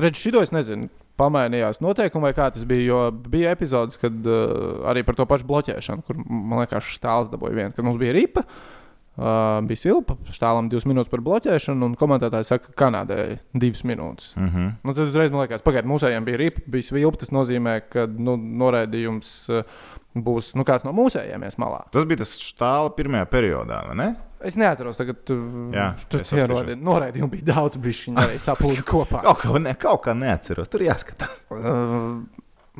Redz, šito es nezinu. Pamainījās noteikumi, vai kā tas bija. Jo bija epizodes, kad uh, arī par to pašu bloķēšanu, kur man liekas, štāls dabūja vienu, kad mums bija ripa. Uh, bija svilpa, štālam divas minūtes par bloķēšanu, un komentētājs saka, ka Kanādai divas minūtes. Mm -hmm. Nu, tad uzreiz man liekas, pagaidiet, mūsējiem bija ripa, bija svilpa. Tas nozīmē, ka nu, noraidījums uh, būs nu, kāds no mūsējiem malā. Tas bija tas štāla pirmajā periodā, vai ne? Es neatceros, tagad uh, tur bija noraidījumi, bija daudz, bija viņi arī sapūta kopā. Kaut kā, ne, kaut kā neatceros. Tur jāskatās. Uh,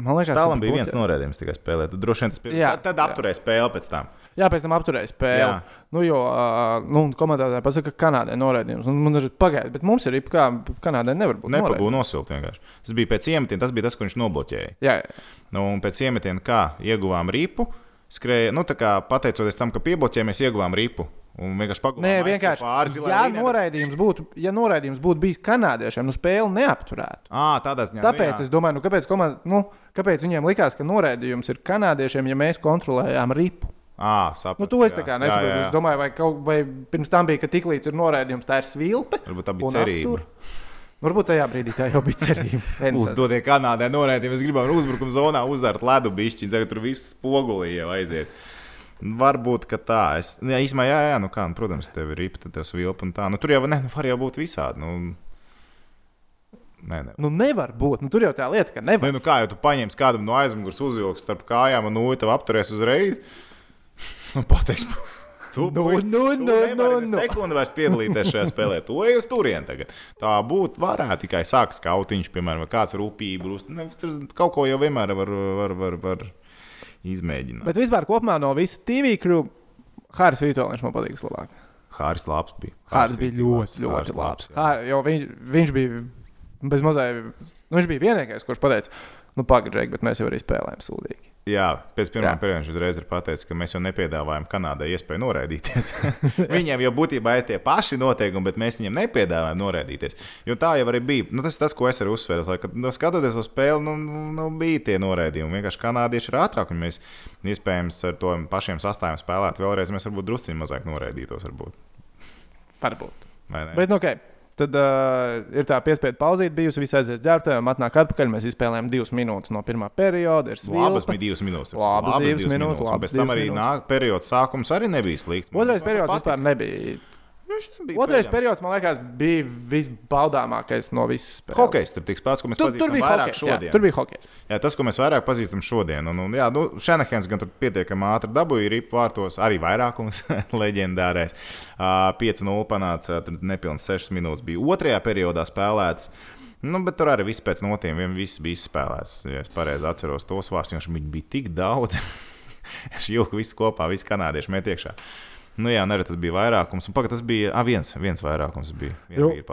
Man liekas, ka Štālam bija viens noraidījums tikai spēlēt. Tad droši vien tas bija. Tad, tad apturēja spēli pēc tam. Jā, pēc tam apturēja spēli. Jā. Nu, jo uh, nu, komentētāji pasaka, ka Kanādai noraidījums. Un man ir pagaidiet, bet mums ir ripa, kā Kanādai nevar būt. Nepabūvēja nosilpt vienkārši. Tas bija pēc iemetiena, tas bija tas, ko viņš nobloķēja. Jā, jā. Nu, un pēc iemetiena, kā ieguvām ripu, skrēja, nu, tā kā pateicoties tam, ka piebloķējāmies, ieguvām ripu. Un vienkārši pagulēt. Nē, vienkārši. pāri Ja noraidījums būtu, ja noraidījums būtu bijis kanādiešiem, nu spēli neapturētu. Ā, tādā ziņā. Tāpēc nu, es domāju, nu, kāpēc, komanda, nu, kāpēc viņiem likās, ka noraidījums ir kanādiešiem, ja mēs kontrolējām ripu. À, sapratu, Nu, to es kā nesaprotu. Es domāju, vai, kaut, vai pirms tam bija, ka tiklīdz ir noraidījums, tā ir svilpe. Varbūt tā bija cerība. aptur. Varbūt tajā brīdī tā jau bija cerība. Uzdodiet Kanādai norēdījumu. Mēs gribam uzbrukuma zonā uzvērt ledu bišķi, tagad tur viss spogulī jau aiziet. Varbūt, ka tā. Es, jā, īsumā, jā, jā, nu kā, nu, protams, tev ir ripa, tas vilpa un tā. Nu, tur jau ne, nu, var jau būt visādi. Nu, nē, nē. Nu, nevar būt. Nu, tur jau tā lieta, ka nevar. Nē, nu kā jau tu paņemsi kādam no aizmugures uzvilks starp kājām un no tev apturēs uzreiz? Nu, pateiks, tu, Nu, puiši, nu, tu nu, nu, ne nu. sekundi vairs piedalīties šajā spēlē. Tu ej uz turieni tagad. Tā būtu varētu tikai sākt skautiņš, piemēram, vai kāds rūpīgi tur Kaut ko jau vienmēr var, var, var, var izmēģināt. Bet... Vispār kopumā no visa TV crew Hāris Vitoļņš man patīk labāk. Hāris labs bija. Hāris bija ļoti, ļoti labs. Hār, jo viņš, viņš bija bez mazai. Nu, viņš bija vienīgais, kurš pateica, nu, pagaidzi, bet mēs jau arī spēlējam sūdīgi. Jā, pēc pirmā viņš uzreiz ir pateicis, ka mēs jau nepiedāvājam Kanādai iespēju noraidīties. viņiem jau būtībā ir tie paši noteikumi, bet mēs viņiem nepiedāvājam noraidīties. Jo tā jau arī bija. Nu, tas ir tas, ko es arī uzsveru. Kad, nu, skatoties uz spēli, nu, nu, nu, bija tie noraidījumi. Vienkārši kanādieši ir ātrāk, un mēs iespējams ar to pašiem sastāviem spēlēt. Vēlreiz mēs varbūt drusciņi mazāk noraidītos. Varbūt. Varbūt. Bet, nu, ok. Tad uh, ir tā piespiedu pauzīt, bijusi visai aiziet ģērbtuvē, atnāk atpakaļ. Mēs izspēlējām divas minūtes no pirmā perioda. Ir Labas bija divas minūtes. Labas divas minūtes, un labas Pēc tam divas arī minūtes. nāk, periods sākums arī nebija slikts. Otrais periods vispār nebija. Viņš nebija Otrais pieņemts. periods, man liekas, bija visbaudāmākais no visas spēles. Hokejs tur tiks pats, ko mēs Tur, pazīstam tur bija vairāk hokejs. Jā, šodien. tur bija hokejs. Jā, tas, ko mēs vairāk pazīstam šodien, un, un jā, nu, Šenahens gan tur pietiekami ātri dabūja ripu vārtos, arī vairākums leģendārais. Uh, 5-0 panāca, tad nepilnīgi 6 minūtes bija otrajā periodā spēlēts. Nu, bet tur arī viss pēc notiem, vien viss bija izspēlēts. Ja es pareizi atceros tos vārdus, jo viņi bija tik daudz. Es jūtu visu kopā, visi kanādieši met iekšā. Nu, jā, arī tas bija vairākums. Un pagaid, tas bija ah, viens, viens vairākums. Bija, viena Jo, bija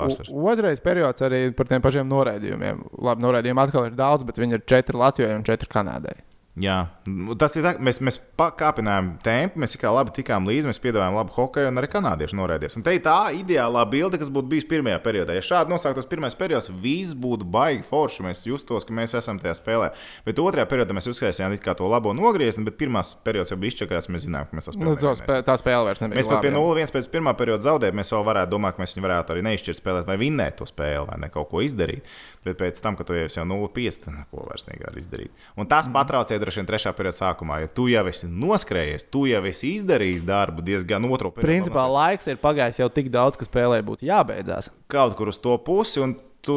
Otrais periods arī par tiem pašiem noraidījumiem. Labi, noraidījumi atkal ir daudz, bet viņi ir četri Latvijai un četri Kanādai. Jā, Nu, tas ir tā, mēs, mēs kāpinājām tempu, mēs kā labi tikām līdzi, mēs piedāvājām labu hokeju, un arī kanādieši norēdies. Un te ir tā ideālā bilde, kas būtu bijusi pirmajā periodā. Ja šādi nosāktos pirmais periods, viss būtu baigi forši. Mēs justos, ka mēs esam tajā spēlē. Bet otrajā periodā mēs uzskaitījām to labo nogriezni, bet pirmās periods jau bija izčakarēts, mēs zinājām, ka mēs to Nu, to spēlējam. spē, tā spēle vairs nebija. Mēs pat pie labi, jā. 0-1 pēc pirmā perioda zaudējām. Mēs jau varētu domāt, ka mēs viņu varētu arī neizšķirt spēlēt vai vinnēt to spēli, vai ne kaut ko izdarīt. Bet pēc tam, kad tu jau esi jau 0-5, tad neko vairs nevar izdarīt. Un tas mm. patraucēja droši vien trešā perioda sākumā, jo tu jau esi noskrējies, tu jau esi izdarījis darbu diezgan otru periodu. Principā laiks ir pagājis jau tik daudz, ka spēlē būtu jābeidzās. kaut kur uz to pusi. un Tu,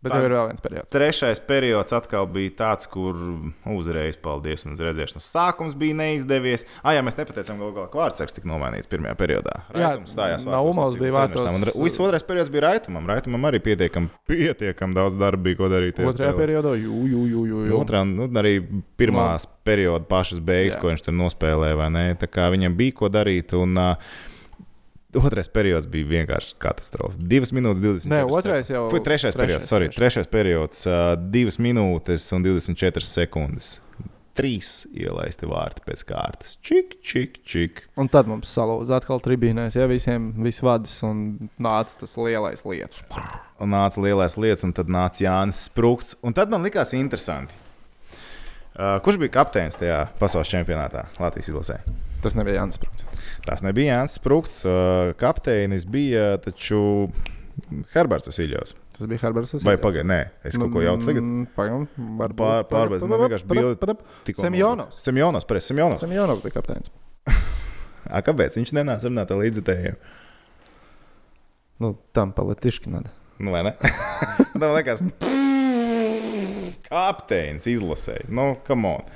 Bet tev ir vēl viens periods. Trešais periods atkal bija tāds, kur uzreiz, paldies, un redzēšanas sākums bija neizdevies. Ah, jā, mēs nepateicām, galu galā, vārdsargs tika nomainīts pirmajā periodā. Jā, Raitums stājās Naumals bija vārtos. Un viss otrais periods bija Raitumam. Raitumam arī pietiekami pietiekam daudz darba bija, ko darīt. Otrajā spēlē. periodā, jū, jū, jū, jū, jū. Otrā, nu, arī pirmās no. perioda pašas beigas, Jā. ko viņš tur nospēlēja, vai ne? Tā kā viņam bija ko darīt. Un, uh, Otrais periods bija vienkārši katastrofa. 2 minūtes, 20 Nē, otrais jau- Fui, trešais, trešais periods, sorry, trešais periods, 2 minūtes un 24 sekundes. Trīs ielaisti vārti pēc kārtas. Čik, čik, čik. Un tad mums salūza atkal tribīnēs, ja visiem viss vadis un nāca tas lielais lietus. Un nāca lielais lietas, un tad nāca Jānis Sprūks. Un tad man likās interesanti. Uh, kurš bija kapteinis tajā pasaules čempionātā Latvijas izlasē? Tas nebija Jānis Prūts. Tas nebija Jānis Sprūks. Kapteinis bija taču Herberts Vasiljovs. Tas bija Herberts. Vai pagaidi, nē, es kaut ko jaucu tagad. Pagaidām, varbūt. Pār- pārbaudz, man vienkārši bilde tikko Semjonovs. Semjonovs, pareizi, Semjonovs. Semjonovs bija kapteinis. A, kāpēc viņš nenāca runāt ar līdzekļiem? Nu, tam paletiški nada. Nu, vai ne? Man liekas, kapteinis izlasēja. Nu, come on.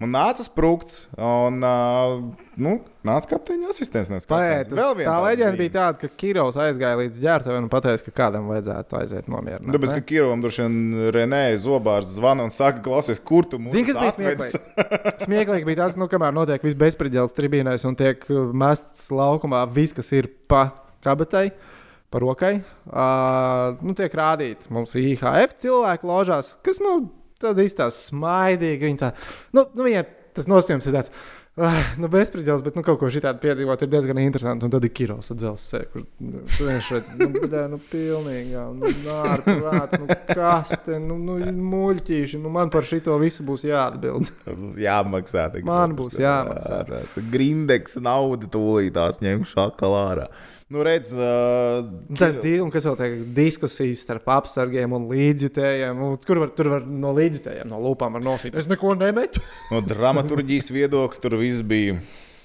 Un nāca sprūkts, un uh, nu, nāca kapteiņa asistents. Pagaidiet, Vēl viena tā leģenda bija tāda, ka Kirovs aizgāja līdz ģērbtuvei un pateica, ka kādam vajadzētu aiziet nomierināt. Tāpēc, ka Kirovam droši vien Renē Zobārs zvana un saka, klausies, kur tu mūs Zini, kas bija atvedis? Smieklīgi bija tas, nu, kamēr notiek viss bezspridzels tribīnēs un tiek mests laukumā viss, kas ir pa kabatai, pa rokai. Uh, nu, tiek rādīts mums IHF cilvēku ložās, kas, nu, tad izstāsta smaidīgi. Viņi tā, nu, nu viņiem tas nosacījums ir tāds. Ah, nu, bezspridzels, bet nu, kaut ko šitādu piedzīvot ir diezgan interesanti. Un tad ir kiros atdzelzs, kur nu, tu vienkārši redzi, nu, bļā, nu, pilnīgi, nu, ārprāts, nu, kas te, nu, nu, muļķīši, nu, man par šito visu būs jāatbild. Mums jāmaksā. Man būs jāmaksā. Grindeks nauda tūlīt tās ņem šakalārā. Nu, redz, uh, Tas ir un kas vēl tiek diskusijas starp apsargiem un līdzjutējiem. Nu, kur var, tur var no līdzjutējiem, no lūpām var nosīt. Es neko nemetu. no dramaturgijas viedokļa tur viss bija.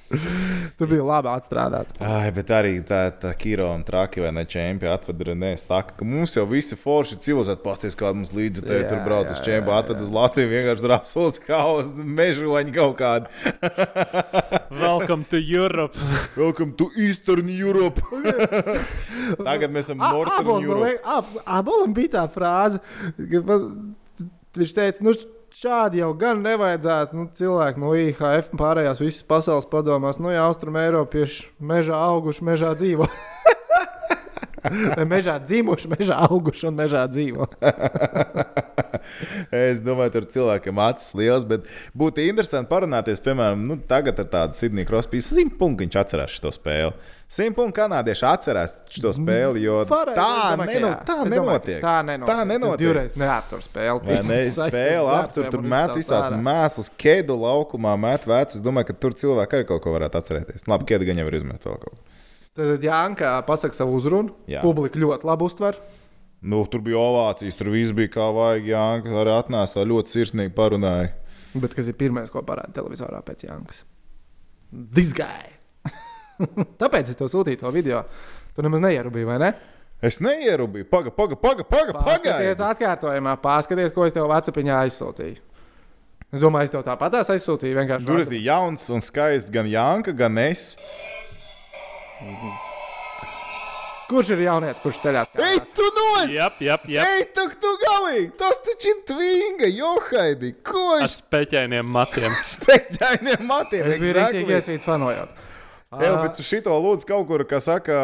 Tur bija labi atstrādāts. Ai, bet arī tā, tā Kiro un Traki vai ne čempioni atveda Renē. Saka, ka mums jau visi forši civilizēti pasties, kāda mums līdzi te tur brauc uz čempionu. Atveda uz Latviju vienkārši drapsos kaus, mežoņi kaut kādi. Welcome to Europe. Welcome to Eastern Europe. Tagad mēs esam Northern Europe. Abolam bija tā frāze, viņš teica, nu, šādi jau gan nevajadzētu. Nu, cilvēki no IHF un pārējās visas pasaules padomās, nu, ja austrumē Eiropieši mežā auguši, mežā dzīvo. Mežā dzimuši, mežā auguši un mežā dzīvo. Es domāju, tur cilvēkiem acis liels, bet būtu interesanti parunāties, piemēram, nu, tagad ar tādu Sidniju Krospiju. Simt punktu viņš atcerās šo spēli. Simt punktu kanādieši atcerās šo spēli, jo Pareizi, tā, domāju, neno, tā Es domāju, nenotiek. Tā nenotiek. Tā nenotiek. Tur Divreiz neaptur spēli. Vai ne? Spēle aptur, tur met visāds mēsls, kedu laukumā met vecs. Es domāju, ka tur cilvēki arī kaut ko varētu atcerēties. Labi, kedu gan jau var izmest vēl kaut ko. Tad Jānis pasakā savu uzrunu. Jā. Publika ļoti labi uztver. Nu, tur bija ovācijas, tur viss bija kā vajag. Jā, arī atnāca tā ļoti sirsnīgi parunāja. Bet kas ir pirmais, ko parāda televizorā pēc Jānis? Disgai! Tāpēc es tev sūtīju to video. Tu nemaz neierubīji, vai ne? Es neierubīju, paga, paga, paga, paga, Paskaties atkārtojumā, paskaties, ko es tev Vācijā aizsūtīju. Es domāju, es tev tāpat aizsūtīju. Vienkārši Tur bija jauns un skaists gan Janka, gan es. Kurš ir jaunieks, kurš ceļās? Ej, tu nos! Jep, jep, jep. Ej, tu, tu galīgi! Tas taču ir tvinga, johaidi! Ko Ar viņš speķainiem matiem. spēļainiem matiem? Es biju exactly. rīktīgi iesvīts fanojot. Jā, bet tu šito lūdzu kaut kur, kā saka,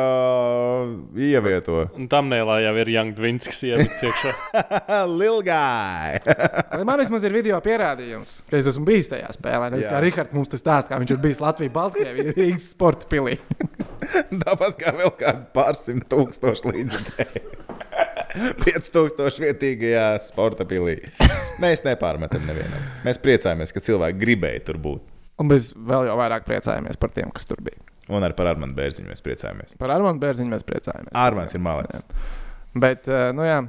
ievieto. Un tam nēlā jau ir Young Twins, kas ielikts iekšā. Lil guy! Vai man vismaz ir video pierādījums, ka es esmu bijis tajā spēlē? Nevis Jā. kā Rihards mums tas stāsta, kā viņš ir bijis Latvijas Baltkrievijas Rīgas sporta pilī. Tāpat kā vēl kādi pārsimt tūkstoši līdzekļu. 5000 vietīgajā sporta pilī. Mēs nepārmetam nevienam. Mēs priecājamies, ka cilvēki gribēja tur būt. Un mēs vēl jau vairāk priecājamies par tiem, kas tur bija. Un arī par Armānu Bērziņu mēs priecājamies. Par Armānu Bērziņu mēs priecājamies. Armāns ir malets. Bet, eh, nu jā,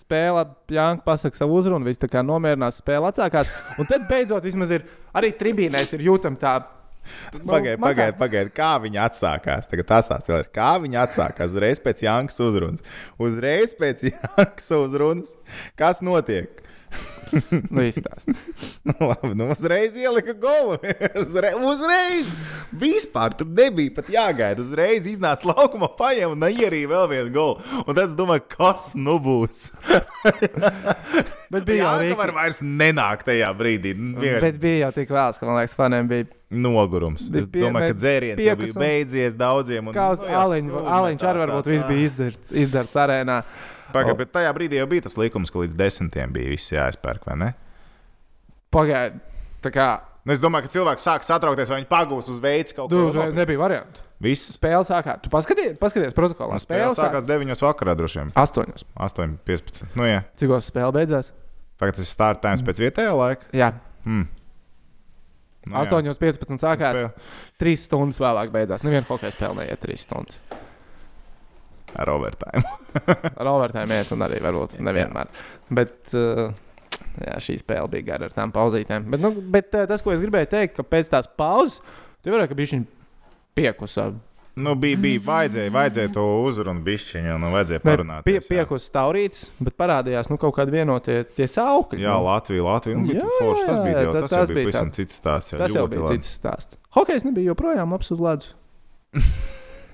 spēle, Jānis pasakā savu uzrunu, viss tā kā nomierinās, spēle atsākās. Un tad beidzot vismaz ir arī tribīnēs ir jūtama tā. Nu, Pagaidiet, pagaidiet, pagaid, kā viņi atsākās. Tagad tas tāds vēl ir. Kā viņi atsākās? Uzreiz pēc Jankas uzrunas. Uzreiz pēc Jankas uzrunas. Kas notiek? Nu, izstāst. Nu, labi, nu uzreiz ielika golu. Uzreiz, uzreiz. Vispār tur nebija pat jāgaida. Uzreiz iznāca laukumā, paņēma un ierīja vēl vienu golu. Un tad es domāju, kas nu būs. Bet bija jau Jā, rīki. var vairs nenākt tajā brīdī. Vienkārši Bet bija jau tik vēls, ka man liekas, faniem bija Nogurums. Es pie- domāju, ka dzēriens jau bija beidzies daudziem. un, nu, kā jā, aliņš. uzmetās Aliņš arī varbūt viss bija izdzerts, izdzerts arēnā. Pagaid, bet tajā brīdī jau bija tas likums, ka līdz desmitiem bija viss jāizpērk, vai ne? Pagaidiet, tā kā. Nu, es domāju, ka cilvēks sāk satraukties, vai viņi pagūs uz veids kaut Nu, ko uzreiz nebija variantu. Viss. Spēle sākās. Tu paskaties, paskaties protokolā. Spēle Spēle sākās sākās 9 vakarā, droši vien. 8. 8, 15. Nu, jā. Cikos spēle beidzās? Tagad tas ir start times pēc vietējā laika. Jā, Hmm. Nu, jā. 8.15. sākās. Spēle. 3 stundas vēlāk beidzās. Neviena hokeja spēle neiet 3 stundas. Ar overtime. Ar overtime iet, un arī varbūt nevienmēr. Bet uh, jā, šī spēle bija gara ar tām pauzītēm. Bet, nu, bet uh, tas, ko es gribēju teikt, ka pēc tās pauzes, tu vari, ka bija šī piekusa. Nu, bija, bija vajadzēja, vajadzēja to uzrunu bišķiņu, un vajadzēja parunāt. Pie, piekusa taurītis, bet parādījās nu, kaut kādi vienotie tie saukļi. Jā, nu. Latvija, Latvija. Un bija forši. Tas bija, jau, tas tas bija pavisam cits stāsts. Jā, Tas jau bija labi. cits stāsts. Hokejs nebija joprojām labs uz ledus,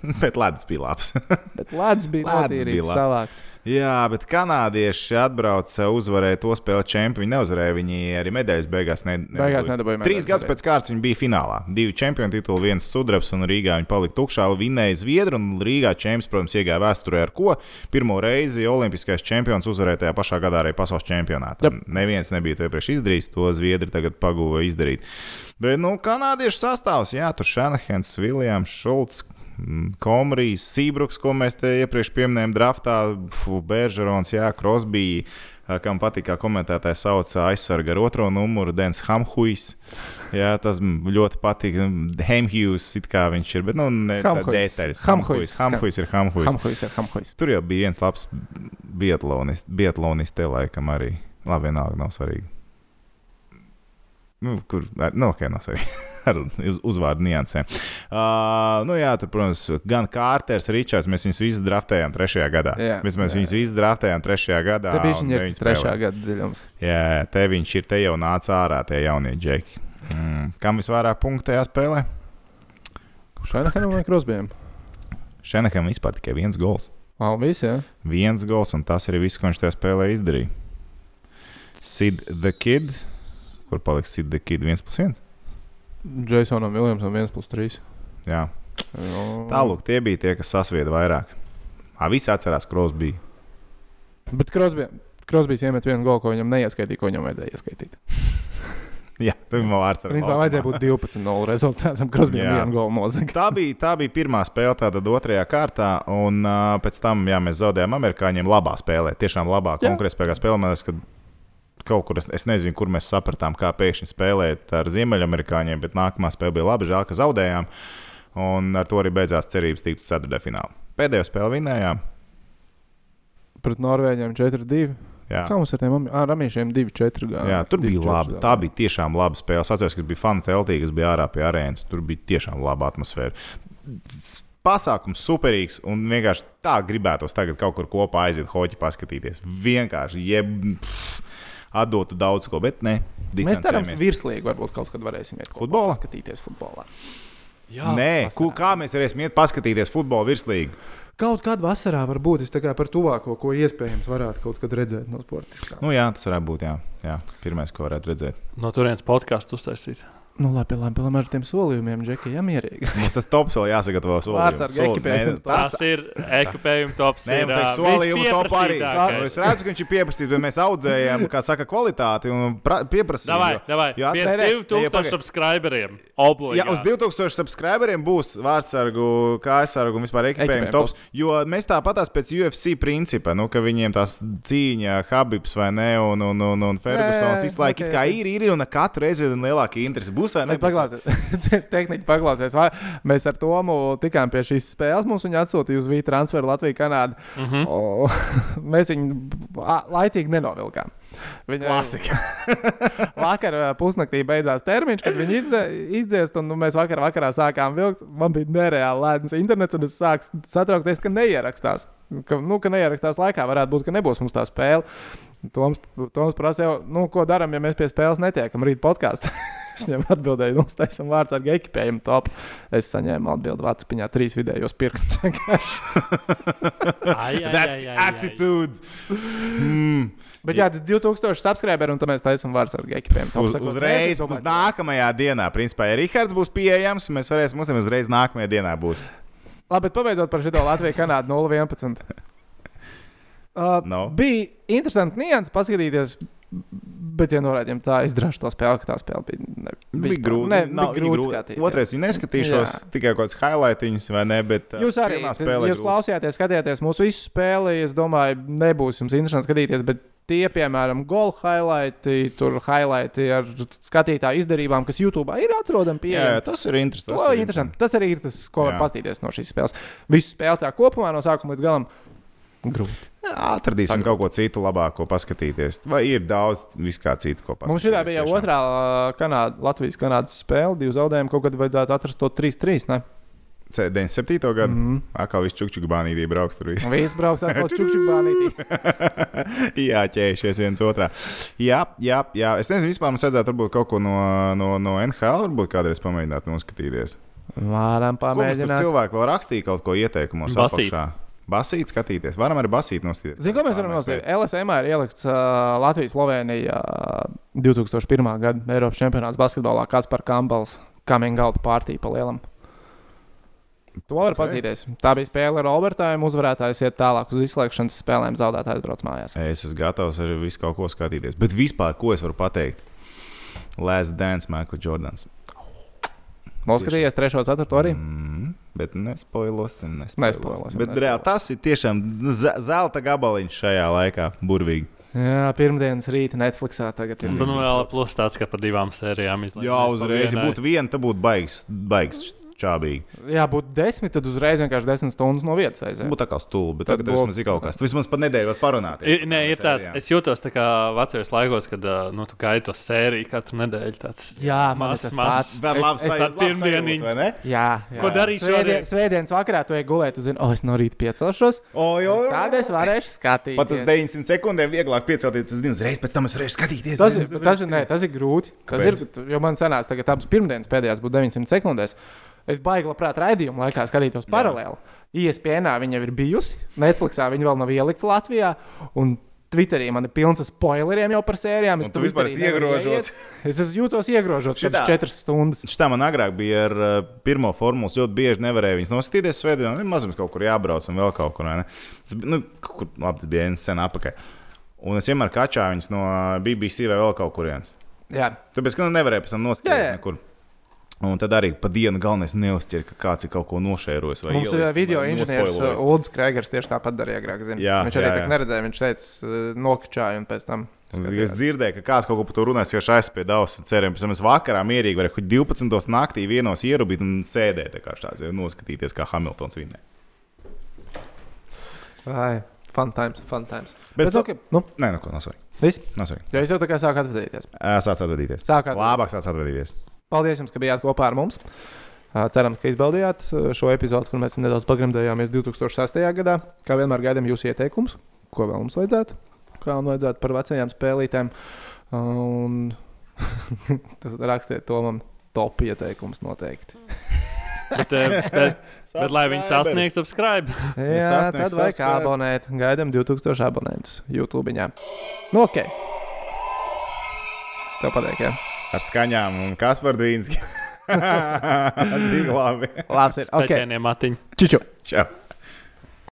Bet ledus bija labs. bet ledus bija notīrīts, salāts. Jā, bet kanādieši atbrauca uzvarēt to spēli čempionu. Viņi neuzvarēja, viņi arī medaļas beigās ne, Beigās nedabūja Trīs gadus pēc kārtas viņi bija finālā. Divi čempionu tituli, viens sudrabs un Rīgā viņi palika tukšā. Vinēja Zviedru un Rīgā čempions, protams, iegāja vēsturē ar ko. Pirmo reizi Olimpiskais čempions uzvarēja tajā pašā gadā arī pasaules čempionātā. Jep. Neviens nebija to iepriekš izdarījis, to Zviedri tagad paguva izdarīt. Bet, nu, kanādiešu sastāvs, jā, tur Šanahens, Viljams, Šulcs. Komrijs, Sībruks, ko mēs te iepriekš pieminējām, draftā, Bēržerons, Jā, Krosbija, kam patīk, kā komentētājs sauca aizsargu ar otro numuru, Dens Hamhuis. Jā, tas ļoti patīk. Hemhjūs, it kā viņš ir, bet nu, ne Hamhuis. detaļas. Hamhuis. Hamhuis ir Hamhuis. Hamhuis ir Hamhuis. Tur jau bija viens labs biatlonists, biatlonists te laikam arī. Labi, vienalga nav svarīgi. Nu, kur, ar- nu, ok, nav svarīgi. Ar uz, uzvārdu niansēm. Uh, nu, jā, tur, protams, gan Kārters, Ričards, mēs viņus visus draftējām trešajā gadā. Jā, mēs mēs jā. viņus visus draftējām trešajā gadā. Te bija viņa ir trešā gada dziļums. Jā, te viņš ir, te jau nāca ārā, tie jaunie džeki. Mm. Kam visvairāk punktu tajā spēlē? Šainahanam vai Krosbijam? Šenekam vispār tikai viens gols. Ah, visi, jā. Viens gols, un tas arī viss, ko viņš tajā spēlē izdarīja. Sid the Kid. Kur paliks Sid the Kid 1 plus 1? Jasonam Viljamsam 1 plus 3. Jā, Jā. tālāk tie bija tie, kas sasvieda vairāk. Ā, visi atcerās, bija. Bet Krosbijs iemet vienu golu, ko viņam neieskaitīja, ko viņam vajadzēja ieskaitīt. Jā, tā bija vārds. Principā vajadzēja būt 12-0 rezultātam. Krosbijam Jā. vienu golu nozaga. Tā bija, tā bija pirmā spēle, tātad otrajā kārtā. Un uh, pēc tam jā, mēs zaudējām amerikāņiem labā spēlē. Tiešām labā konkurētspējīgā spēlē. Man liekas, ka kaut kur es, es nezinu, kur mēs sapratām, kā pēkšņi spēlēt ar ziemeļamerikāņiem, bet nākamā spēle bija laba. Žēl, ka zaudējām. Un ar to arī beidzās cerības tikt uz ceturtajā finālā. Pēdējo spēli vinējām. Pret Norvēģiem 4-2. Jā. Kā mums ar tiem am- ramiešiem 2-4 gadi? Jā, tur bija labi. Tā bija tiešām laba spēle. Es atceros, ka bija fani teltī, kas bija ārā pie arēnas. Tur bija tiešām laba atmosfēra. Pasākums superīgs un vienkārši tā gribētos tagad kaut kur kopā aiziet, hoķi paskatīties. Vienkārši, jeb pff, atdotu daudz ko, bet ne. Mēs ceram, distancējamies. virslīgi varbūt kaut kad varēsim iet Futbolā? Skatīties futbolā. Jā, Nē, vasarā. ku, kā mēs varēsim iet paskatīties futbolu virslīgi? Kaut kādā vasarā varbūt es tā kā par tuvāko, ko iespējams varētu kaut kad redzēt no sportiskā. Nu, jā, tas varētu būt. Jā, jā. Pirmais, ko varētu redzēt. no turienes podkāstu uztaisīt. Nu, labi, labi, labi ar tiem solījumiem, Džeki, ja mierīgi. Mums tas tops vēl jāsagatavo. Vārds ar ekipējumu. Tas, tas ir ekipējuma tops. Nē, ir, mums vajag ā, solījumu top arī. Es redzu, ka viņš ir pieprasīts, bet mēs audzējam, kā saka, kvalitāti un pra- pieprasījām. Davai, davai. jo Pie atcerē- Nē, ja 2000 pagaid. subscriberiem. Jā, Obligāti. uz 2000 subscriberiem būs vārdsargu, kājsargu un vispār ekipējuma tops. Jo mēs tāpatās pēc UFC principa, nu, ka viņiem tās cīņa, Habibs vai ne, un, un, un, un Fergusons visu laiku ir, ir, ir, un katru reizi ir lielāka interese. Būs vai paklausies, tehniski paklausies. vai Mēs ar Tomu tikām pie šīs spēles. Mums viņa atsūtīja uz Vītu transferu Latviju, Kanādu. Mm -hmm. O, mēs viņu laicīgi nenovilkām. Viņa Klasika. vakar pusnaktī beidzās termiņš, kad viņi izdziest, un nu, mēs vakar vakarā sākām vilkt. Man bija nereāli lēns internets, un es sāku satraukties, ka neierakstās. Ka, nu, ka neierakstās laikā, varētu būt, ka nebūs mums tā spēle. Toms, Toms prasīja, nu, ko darām, ja mēs pie spēles netiekam rīt podkāstā. es viņam atbildēju, nu, tas ir vārds ar ekipējumu top. Es saņēmu atbildi Vācijā, trīs vidējos pirkstus. vienkārši. That's the attitude. Mm. Bet jā, tas 2000 subscriberi, un tad mēs taisām vārds ar ekipējumu. top. Uz, uzreiz, uz nākamajā dienā, principā, ja Rihards būs pieejams, mēs varēsim, mums uzreiz nākamajā dienā būs. Labi, bet pabeidzot par šo Latviju, Kanādu 0-11. Uh, No. Bija interesanti nianses paskatīties, bet, ja norādījām tā, izdarīšu to spēli, ka tā spēle bija, ne, Bija grūti. Ne, nav- bija grūti skatīties. Otrais, ja neskatīšos Jā. tikai kaut kāds highlightiņus, vai ne? Bet, uh, Jūs arī spēle jūs klausījāties, skatījāties mūsu visu spēli. Es domāju, nebūs jums interesanti skatīties, bet tie, piemēram, gol highlighti, tur highlighti ar skatītāju izdarībām, kas YouTube ir atrodami Jā, pieejami. tas ir interesanti. To ir interesanti. Tas arī ir tas, ko var Jā. paskatīties no šīs spēles. Visu spēli tā kopumā no sākuma līdz galam. Grūti. Jā, Atradīsim kaut ko citu labāko paskatīties. Vai ir daudz viskā citu, ko paskatīties? Mums šī bija tiešām. otrā Kanāda, Latvijas-Kanādas spēle. Divi zaudējumi, kaut kad vajadzētu atrast to 3-3. Ne? C- 97. gadu. Mm. Atkal viss čukčuku bānītī brauks tur viss. Visi brauks atkal čukčukbānītī. jā, ķēries viens otrā. Jā, jā, jā. Es nezinu, vispār mums vajadzētu varbūt kaut ko no, no, no NHL, varbūt kādreiz pamēģināt noskatīties. Varam pamēģināt. cilvēki vēl rakstīja kaut ko ieteikumos Basīt. apakšā? Basīt skatīties. Varam arī basīt noskatīties. Zinu, ko mēs varam noskatīties. LSM ir ielikts uh, Latvijas-Slovenijā uh, 2001. gada Eiropas čempionāts basketbolā. Kāds par Kambals, coming out partiju pa lielam. To var Ok. okay. pazīties. Tā bija spēle ar Albertāju. Uzvarētājs iet tālāk uz izslēgšanas spēlēm, zaudētājs brauc mājās. Es esmu gatavs arī visu kaut ko skatīties. Bet vispār, ko es varu pateikt? Last Dance, Michael Jordans. Noskatījies 3. un 4. arī. Mm, bet nespoilosim. Nespoilosim, Bet nespoilosim. reāli tas ir tiešām ze- zelta gabaliņš šajā laikā, burvīgi. Jā, pirmdienas rīta Netflixā tagad ir. Un vēl plus tāds, ka par divām sērijām izlaiž. Jā, uzreiz, ja būtu viena, tad būtu baigs, baigs čābīgi. Jā, būtu desmit, tad uzreiz vienkārši desmit stundas no vietas aiziet. Būtu tā kā stulbi, bet tagad būtu- vismaz ir kaut kas. Tu vismaz pat nedēļu var parunāt. Ir, nē, ir tāds, es jūtos tā kā vecajos laikos, kad nu, tu gaidi to sēriju katru nedēļu. Tāds, Jā, man tas pats. Vēl es- sajūta, ne? Jā, jā. Ko darīt šodien? svētdienas vakarā tu ej gulēt, tu zini, o, es no rīta piecelšos. O, jo, Tad es varēšu skatīties. Pat uz 900 sekundēm vieglāk piecelties uz divas reizes, pēc tam es varēšu skatīties. Tas tas, ir, nē, tas ir grūti. Tas ir, jo man sanāca, tagad abas pirmdienas pēdējās būtu 900 sekundēs. Es baigi labprāt raidījumu laikā skatītos paralēli. ISPN viņa jau ir bijusi, Netflixā viņa vēl nav ielikta Latvijā. Un Twitterī man ir pilns ar spoileriem jau par sērijām. Es Twitterī vispār nevaru iegrožots. Es esmu jūtos iegrožots Šitā. kādas četras stundas. Šitā man agrāk bija ar uh, pirmo formulu. Es ļoti bieži nevarēju viņas noskatīties svētdienā. Nu, Mazums kaut kur jābrauc un vēl kaut kur. ne? Tas, nu, kaut kur labi, tas bija sen apakaļ. Un es vienmēr kačāju viņas no BBC vai vēl kaut kurienes. Jā, Tāpēc, ka nu, nevarēju pēc tam Jā, noskatīties jā. nekur. Un tad arī pa dienu galvenais neuzķer, ka kāds ir kaut ko nošērojis. vai Mums ir ielicis, video vai inženieris. Ulrichs Krēgers tieši tāpat darīja agrāk. zini. Jā, viņš arī jā, tā jā. neredzēja, viņš teica, uh, nokačāja un pēc tam. Es skatījās. dzirdēju, ka kāds kaut ko par to runājas, ka šais pie daudz ceriem. Pēc tam es vakarā mierīgi varēju kaut 12. naktī vienos ierubīt un sēdēt tā kā šāds, noskatīties, kā Hamiltons vinnē. Vai, fun times, fun times. Bet, Bet, okay, nu, Nē, nu ko, nav svarīgi. viss. Nav svarīgi. Jo es jau tā kā sāku atvadīties. Sāc atvadīties. Sākāt. Labāk sāc atvadīties. Paldies jums, ka bijāt kopā ar mums. Cerams, ka izbaudījāt šo epizodu, kur mēs nedaudz pagremdējāmies 2006. gadā. Kā vienmēr gaidām jūsu ieteikumus, ko vēl mums vajadzētu, kā man vajadzētu par vecajām spēlītēm. Un tas rakstiet to man top ieteikums noteikti. Bet, eh, bet, bet lai viņi sasniegtu subscribe. Jā, sasniegs tad vajag subscribe. abonēt. Gaidām 2000 abonentus YouTube. Nu, ok. Tev patīk, jā. Ar skaņām un Kaspar Dvīnski. Tik labi. Labs ir. Ok. Pēķēniem matiņi. Čiču. Čau.